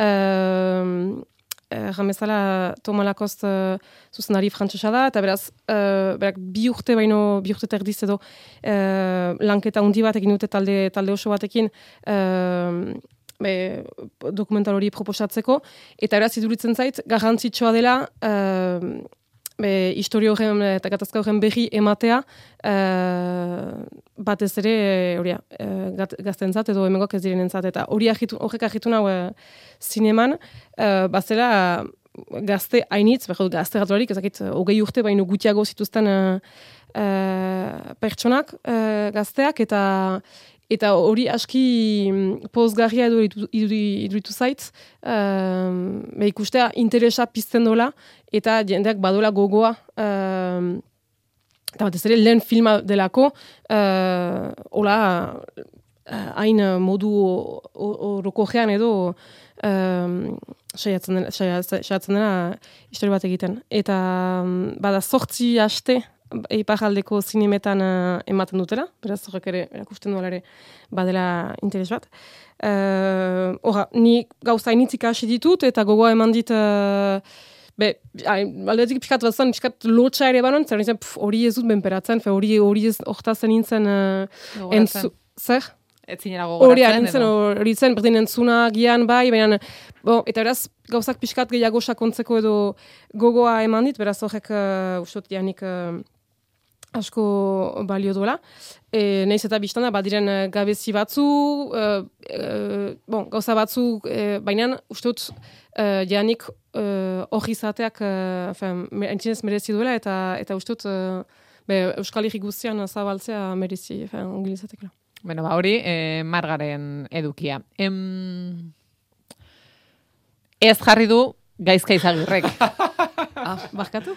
Uh, Jamezala Toma Lakost uh, zuzenari frantzesa da, eta beraz, uh, berak bi urte baino, bi urte terdiz edo uh, lanketa undi bat egin dute talde, talde oso batekin uh, be, dokumental hori proposatzeko, eta eraz iduritzen zait, garrantzitsua dela, uh, be, historio horren eta gatazka horren berri ematea, uh, batez ere, eh, hori, uh, gaztentzat edo emengok ez direnentzat, eta hori horrek agitu nahu uh, zineman, uh, bazela gazte hainitz, behar gazte gatorik, ezakit, hogei urte baino gutiago zituzten uh, uh, pertsonak uh, gazteak, eta eta hori aski mm, pozgarria edo iduritu zait, um, ikustea interesa pizten dola, eta jendeak badola gogoa, um, eta batez ere lehen filma delako, uh, hola, hain uh, modu horoko gean edo, um, saiatzen dena histori bat egiten. Eta um, bada sortzi haste iparaldeko zinemetan uh, ematen dutela, beraz horrek ere erakusten duela ere badela interes bat. Uh, Hora, ni gauza initzik hasi ditut eta gogoa eman dit uh, Be, aldetik pixkat bat zen, pixkat lotxa ere banon, zer nintzen, hori ez dut benperatzen, hori hori ez oktazen nintzen uh, entzu, zer? Ez zinera gogoratzen. Hori, hori zen, berdin entzuna gian bai, baina, bo, eta beraz, gauzak pixkat gehiago sakontzeko edo gogoa eman dit, beraz horrek, uh, ustot, janik, uh, asko balio duela. E, Neiz eta biztana, badiren e, gabezi batzu, e, e, bon, gauza batzu, e, baina uste dut, e, janik hori e, izateak e, entzinez merezi duela, eta eta uste dut, e, be, Euskal Herri guztian zabaltzea merezi, ongin izatekela. Bueno, ba, hori, e, margaren edukia. Em... Ez jarri du gaizka izagirrek. ah, bakatu?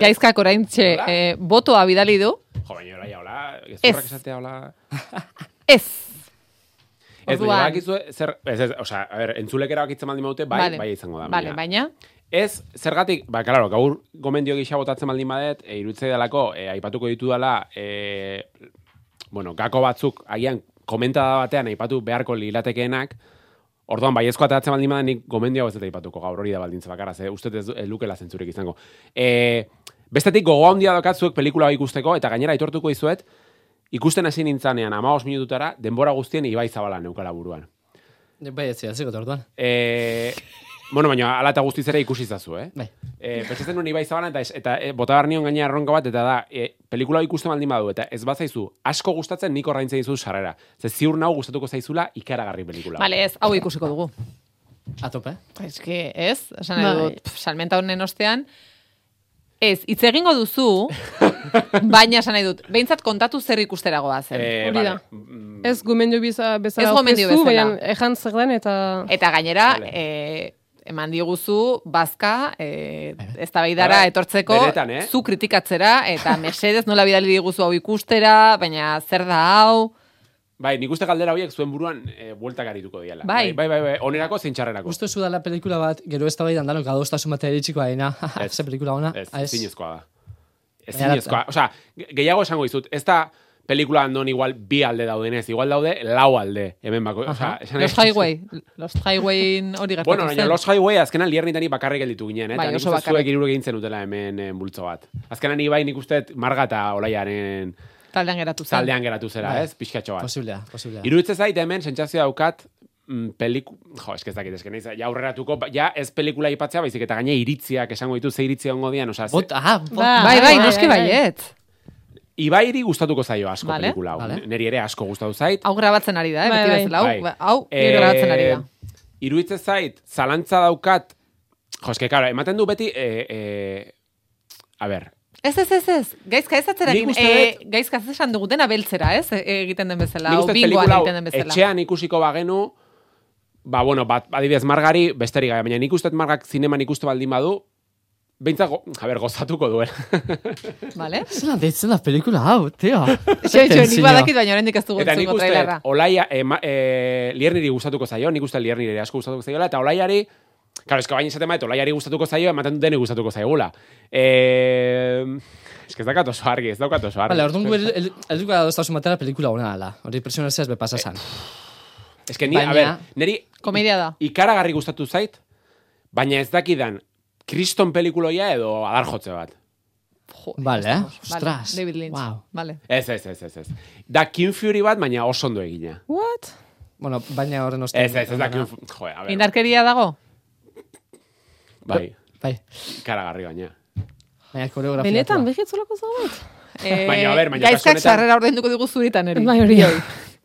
Gaizkak orain txe, eh, botoa bidali du. Jo, baina hola, hola, ez ez. esatea, hola. ez. Ez, baina bakizu, zer, ez, ez, oza, a ver, entzulek erabakitzen baldin maute, bai, vale. bai izango da. Vale, baina. Ez, zergatik, ba, claro, gaur gomendio gisa botatzen baldin badet, e, irutzei dalako, e, aipatuko ditu dela, e, bueno, gako batzuk, agian, komentada batean, aipatu beharko lilatekeenak, Orduan, bai ezko atatzen baldin badan, nik gomendio ez eta ipatuko gaur hori da baldintza bakarra, ze uste ez, lukela zentzurik izango. E, bestetik, gogo handia dokatzuek pelikula bai ikusteko, eta gainera aitortuko izuet, ikusten hasi nintzanean, ama minututara, denbora guztien ibai zabala neukala buruan. Bai, ez zira, ziko tortuan. E, Bueno, baina ala eta guztiz ere ikusi zazu, eh? Bai. Eh, pentsatzen nuen ibai zabalan, eta, eta e, bota behar nion gaina erronka bat, eta da, e, pelikula ikusten baldin badu, eta ez bat zaizu, asko gustatzen nik orraintzen dizu sarrera. Ze ziur nahu gustatuko zaizula ikaragarri pelikula. Vale, ez, hau ikusiko dugu. Atope? Ez que, ez, esan bai. dut, salmenta honen ostean, Ez, hitz egingo duzu, baina esan nahi dut, behintzat kontatu zer ikusteragoa zen. Eh, vale. Mm. Ez gomendio bezala ez gomendio bezala. Baina ejan zer den eta... Eta gainera, vale. eh, eman diguzu bazka e, eztabaidara etortzeko Beretan, eh? zu kritikatzera eta mesedez nola bidali diguzu hau ikustera, baina zer da hau? Bai, nik uste galdera horiek zuen buruan e, bueltak arituko diala. Bai. bai, bai, bai, onerako zein txarrerako. Uste zu dala pelikula bat, gero ez da bai dandanok adostasun bat eritxiko aina. Ez, pelikula ona. Ez, zinezkoa da. Ez zinezkoa. Osa, gehiago esango izut, ez da pelikula andon igual bi alde daudenez, igual daude lau alde, hemen bako. O sea, los Highway, los Highway hori gertatu Bueno, baina los Highway azkenan liernitani bakarrik gelditu ginen, eh? Bai, oso bakarrik. Zuek egin zen utela hemen eh, bultzo bat. Azkenan bai nik uste marga eta olaiaren... Taldean geratu zera. Taldean geratu zera, bai. ez? Pixkatxo bat. Posiblea, posiblea. Iruditze zait hemen, sentsazio daukat, mm, peliku... Jo, ez kezakit, ez naiz, ja aurreratuko, ja ez pelikula ipatzea, baizik eta gaine iritziak esango ditu ze iritzia ongo dian, osa... Bot, bot, bai, bai, bai, noski baiet. Ibairi gustatuko zaio asko vale. pelikula hau. Vale. Neri ere asko gustatu zait. Hau grabatzen ari da, eh? Bai, beti bezala. Hau, bai. hau e, grabatzen ari da. Iruitze zait, zalantza daukat, jo, eske, karo, ematen du beti, e, e, a ber, Ez, ez, ez, ez. Gaizka ez atzerakin, e, gaizka ez esan dugutena beltzera, ez? E, egiten den bezala, o bingoan egiten den bezala. Etxean ikusiko bagenu, ba, bueno, bat, adibidez, margari, besterik, baina nik uste margak zineman ikuste baldin badu, Beintza, go, a ber, gozatuko duela. Vale. Zela deitzen la pelikula hau, tio. Xo, xo, nik badakit baina horrendik ez dugu Eta nik uste, olaia, e, ma, e, lierniri gustatuko zaio, nik uste lierniri asko gustatuko zaio, eta olaiari, Claro, eska baina esaten baita, olaiari gustatuko zaio, ematen dene gustatuko zaio gula. E, es que ez dakat oso argi, ez daukat oso argi. Vale, orduan gu, el, el, el, dugu adostauzu matera pelikula hona ala. Hori presionazioaz be pasasan. Es que ni, baina, a ver, neri... Komedia da. Ikaragarri gustatu zait, baina ez dakidan, kriston pelikuloia edo adar jotze bat. Jo, vale, eh? Ostras. David Lynch. Wow. Vale. Ez, ez, ez, ez, ez. Da King Fury bat, baina oso ondo egina. What? Bueno, baina horren ostean. Ez, ez, ez dakit, jo, a ver, Indarkeria dago? bai, Bai. karagarri gaina. Baina koreografia. Benetan, behitzolako zerbait? Eh, Baina, a ber, baina kasu gaizkak honetan- sarrera ordainduko digu zuritan eri. Bai, hori.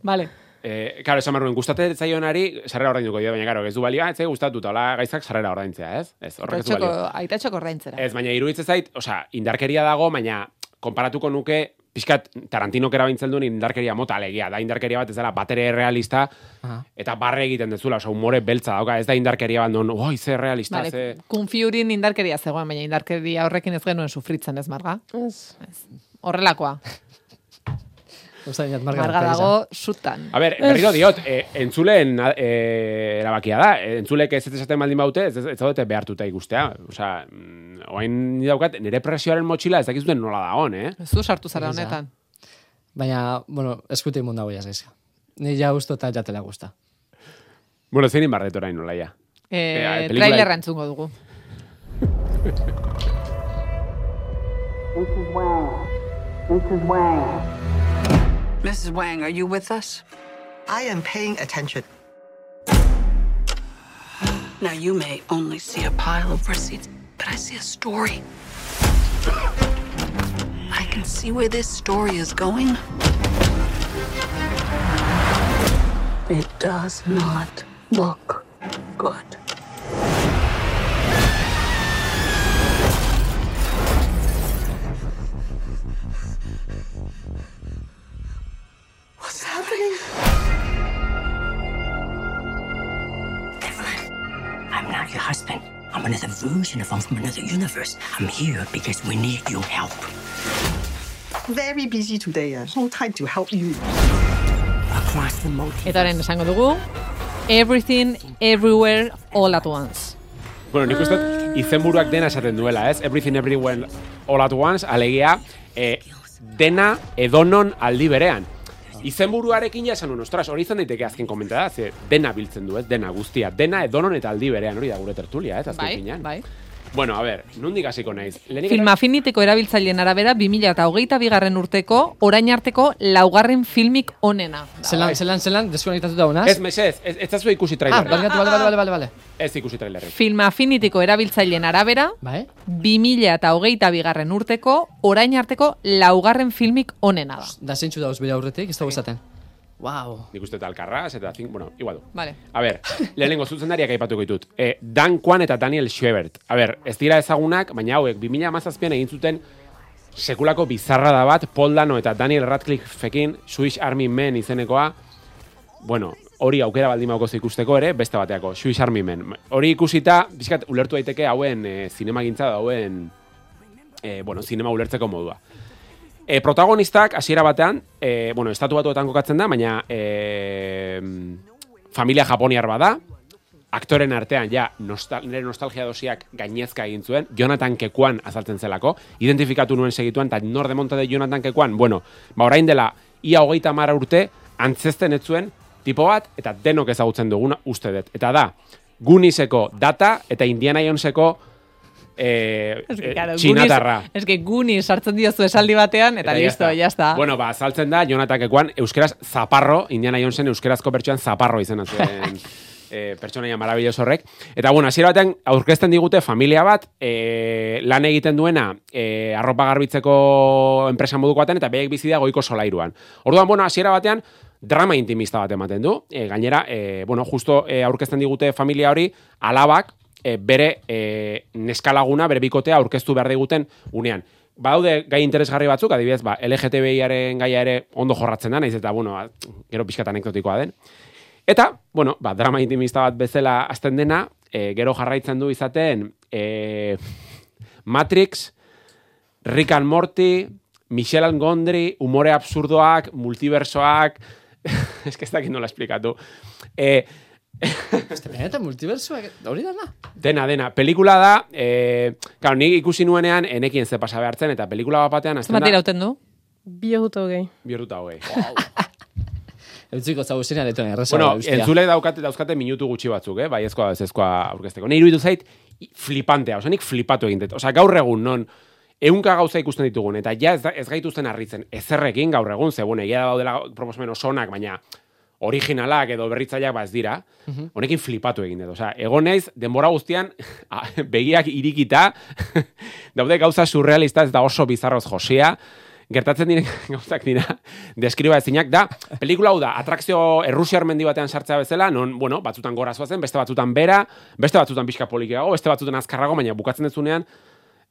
Vale. Eh, claro, esan barruen, gustate zaionari sarrera ordainduko dio, baina claro, ez du balioa, ez zai gustatuta, hola gaizak sarrera ordaintzea, ez? Ez, horrek ez du Aitatxoko, balio. aitatxoko ordaintzera. Ez, baina iruditzen zait, osea, indarkeria dago, baina konparatuko nuke, pixkat Tarantinok erabiltzen duen indarkeria mota alegia, da indarkeria bat ez dela batere realista, eta barre egiten dezula, osea, umore beltza dauka, ez da indarkeria bat non, oi, ze realista, Vale, ze... kunfiurin indarkeria zegoen, baina indarkeria horrekin ez genuen sufritzen ez, Marga? Ez. Horrelakoa. Usainat, Marga, marga, dago sutan. A ber, berriro diot, e, entzuleen e, erabakia da, e, entzulek ez ez esaten baldin baute, ez, ez zaudete behartuta ikustea. Osea, mm, oain ni daukat, nire presioaren motxila ez dakizuten nola da hon, eh? Ez du sartu zara honetan. Baina, bueno, eskuti mundu hau jazgizka. Ni ja gusto eta jatela gusta. Bueno, zein inbarret orain nola ja. Eh, Eh, trailerra entzungo dugu. Mrs. Wang. Mrs. Wang. Mrs. Wang, are you with us? I am paying attention. Now, you may only see a pile of receipts, but I see a story. I can see where this story is going. It does not look good. Version of I'm from another universe. I'm here because we need your help. Very busy today. Uh, no time to help you. Across the multiverse. Eta esango dugu, Everything, Everywhere, All at Once. Bueno, nik uste izenburuak dena esaten duela, ez? Everything Everywhere All at Once, alegia, e, dena edonon aldi berean. Izenburuarekin esan nuen, ostras, hori izan daiteke azken komentada, ze dena biltzen du, ez? Dena guztia, dena edonon eta aldi berean, hori da gure tertulia, ez? Azken Bai, finean. bai. Bueno, a ber, nundik hasiko naiz. Lehenik Film afiniteko erabiltzaileen arabera 2008 bigarren urteko, orain arteko laugarren filmik onena. Zelan, zelan, zelan, deskonektatuta honaz? Ez, mesez, ez, ez zazu ikusi Ah, trailerra. barkatu, bale, bale, bale, bale, bale. Ez ikusi trailerrik. Film afinitiko erabiltzaileen arabera, Bai? 2008 bigarren urteko, orain arteko laugarren filmik onena da. Da zeintzu dauz bere aurretik, ez dago esaten. Wow. Nik uste eta alkarraz, eta zin, bueno, igual du. Vale. A ber, lehenengo zuzendariak aipatuko ditut. E, Dan Kwan eta Daniel Schwebert. A ber, ez dira ezagunak, baina hauek 2017an egin zuten sekulako bizarra da bat, Paul Dano eta Daniel Radcliffekin Swiss Army Men izenekoa, bueno, hori aukera baldin mauko ikusteko ere, beste bateako, Swiss Army Men. Hori ikusita, bizkat, ulertu daiteke hauen e, zinemagintza da, hauen, e, bueno, zinema ulertzeko modua. E, protagonistak, hasiera batean, e, bueno, estatu batuetan kokatzen da, baina e, familia japoniar bada, aktoren artean ja nostal, nire nostalgia dosiak gainezka egin zuen, Jonathan Kekuan azaltzen zelako, identifikatu nuen segituan, eta nor demonta de Jonathan Kekuan, bueno, ba orain dela, ia hogeita mara urte, antzesten ez zuen, tipo bat, eta denok ezagutzen duguna uste dut. Eta da, Guniseko data eta Indiana Joneseko eh, Ez que, eh, claro, txinatarra. Ez que Goonies sartzen diozu esaldi batean, eta, listo, ya ya está. Bueno, ba, saltzen da, Jonathan Kekuan, euskeraz zaparro, Indiana Jonesen euskerazko pertsoan zaparro izena zuen e, pertsonaia marabilloso horrek. Eta, bueno, hasiera batean, aurkezten digute familia bat, e, lan egiten duena, e, arropa garbitzeko enpresa moduko baten, eta behiek bizi da goiko solairuan. Orduan, bueno, hasiera batean, drama intimista bat ematen du. E, gainera, e, bueno, justo e, aurkezten digute familia hori, alabak, e, bere e, neskalaguna, bere bikotea aurkeztu behar diguten unean. Badaude gai interesgarri batzuk, adibidez, ba, LGTBIaren gaia ere ondo jorratzen da, naiz eta, bueno, ba, gero pixkat anekdotikoa den. Eta, bueno, ba, drama intimista bat bezala azten dena, e, gero jarraitzen du izaten e, Matrix, Rick and Morty, Michelle and Gondry, umore absurdoak, multiversoak, que ez dakit nola esplikatu. E, Este benetan multiversoak, hori da na? Dena, dena. Pelikula da, e, claro, nik ikusi nuenean, enekien ze pasa behartzen, eta pelikula bat batean, azten da, irauten du? Bi eta hogei. bihurtuta hogei. Eutziko zau zenean eto erresa. bueno, entzulek daukate, dauzkate minutu gutxi batzuk, eh? bai ezkoa, ez ezkoa aurkezteko. Nei iruditu zait, flipantea, osea, nik flipatu egin dut. Osea, gaur egun, non, ehunka gauza ikusten ditugun, eta ja ez, ez gaituzten harritzen ezerrekin gaur egun, ze, bueno, egia da daudela proposamen osonak, baina originalak edo berritzaileak ba ez dira, honekin flipatu egin dut. Osea, egon naiz denbora guztian begiak irikita, daude gauza surrealista ez da oso bizarroz josia, gertatzen diren gauzak dira deskriba ezinak da, pelikula hau da, atrakzio errusiar mendi batean sartzea bezala, non, bueno, batzutan gora zoazen, beste batzutan bera, beste batzutan pixka polikiago, beste batzutan azkarrago, baina bukatzen dezunean,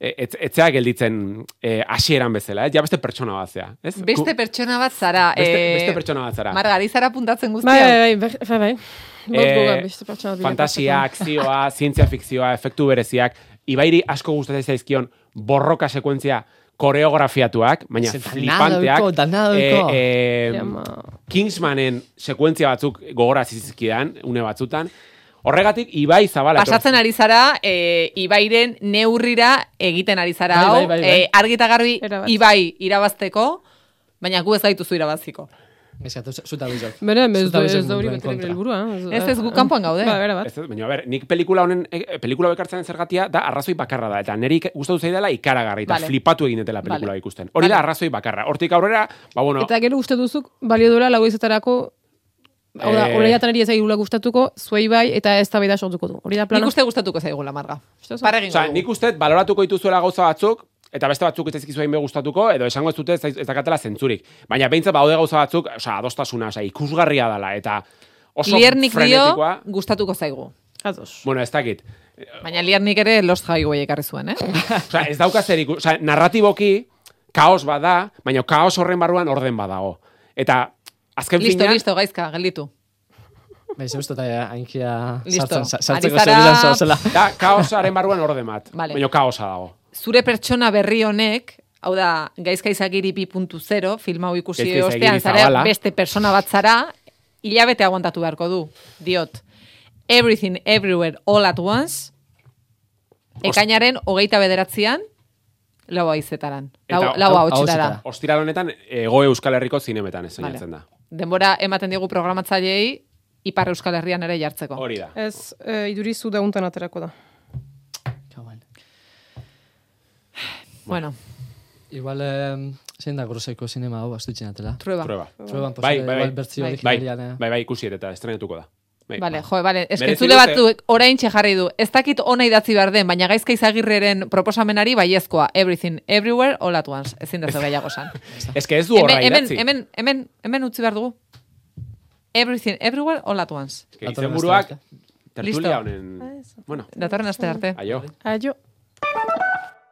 e, etz, etzea gelditzen e, hasieran bezala, eh? ja beste pertsona bat zea. Ez? Beste pertsona bat zara. beste, eh, beste pertsona bat zara. Margari zara puntatzen guztia. bai, bai, bai, bai. Bilakatzeko. fantasia, akzioa, zientzia fikzioa, efektu bereziak, ibairi asko gustatzen zaizkion borroka sekuentzia koreografiatuak, baina flipanteak. eh, Jama. Kingsmanen sekuentzia batzuk gogora zizkidan, une batzutan. Horregatik, Ibai Zabala. Pasatzen ari zara, e, Ibairen neurrira egiten ari zara Bai, hau, bai, bai, bai. eh, argi eta garbi Erabat. Ibai irabazteko, baina gu ez gaituzu irabaziko. Eskatu, zuta bizok. Bere, ez da hori munduen bete kontra. helburua. Ez ez gu kanpoan gaude. Ba, bera bat. Ez, baina, a ber, nik pelikula honen, e, pelikula bekartzen zergatia, da arrazoi bakarra da. Eta niri gustatu zaidala ikaragarri, eta Vale. flipatu egin dutela pelikula Vale. ikusten. Hori da arrazoi bakarra. Hortik aurrera, ba, bueno, Eta gero uste duzuk, balio duela lau izatarako, hau da, Eh. hori jatan ari ez egula gustatuko, zuei bai, eta ez da beda sortuko du. Hori da Nik plana. uste gustatuko zaigula, Marga. Osa, nik uste baloratuko dituzuela gauza batzuk, eta beste batzuk ez zaizkizu hain gustatuko, edo esango ez dute ez, dakatela zentzurik. Baina behintzat baude gauza batzuk, osa, adostasuna, osa, ikusgarria dela, eta oso Liernik dio, gustatuko zaigu. Ados. Bueno, ez dakit. Baina Liernik ere Lost Highway ekarri zuen, eh? Osa, ez dauka zer iku- osa, narratiboki, kaos bada, baina kaos horren barruan orden badago. Eta, azken listo, finean, listo, gaizka, gelditu. Bai, ze uste eta ainkia Listo. sartzen, sa- sartzeko zebilan zauzela. da, kaosaren barruan orden bat. Vale. Baina kaosa dago. Zure pertsona berri honek, hau da, gaizka izagiri 2.0, film hau ikusi ostean, zara beste persona bat zara, hilabete aguantatu beharko du, diot. Everything, everywhere, all at once, ekainaren hogeita bederatzean, lau aizetaran. Lau, lau hau-. Ostiral honetan, ego Euskal Herriko zinemetan esainatzen da. Denbora ematen diegu programatzaileei, Ipar Euskal Herrian ere jartzeko. Hori da. Ez, e, idurizu dauntan aterako da. Bueno, Igual, eh, zein da groseko sinema hau, astutzen atela. trueba. Prueba. Trueban Bai, posible, bai, bai. Bai. Bai, eh. bai, bai, ikusi eta estrenatuko da. Bai. Vale, jo, vale. Ez que zule batzuk orain jarri du. Ez dakit ona idatzi behar den, baina gaizka izagirreren proposamenari baiezkoa. Everything, everywhere, all at once. Ezin da gehiago san. Ez que ez du horra hemen, hemen, idatzi. hemen, hemen, hemen utzi behar dugu. Everything, everywhere, all at once. Ez que Listo. tertulia honen... Bueno, Datorren aste arte. aio. Aio.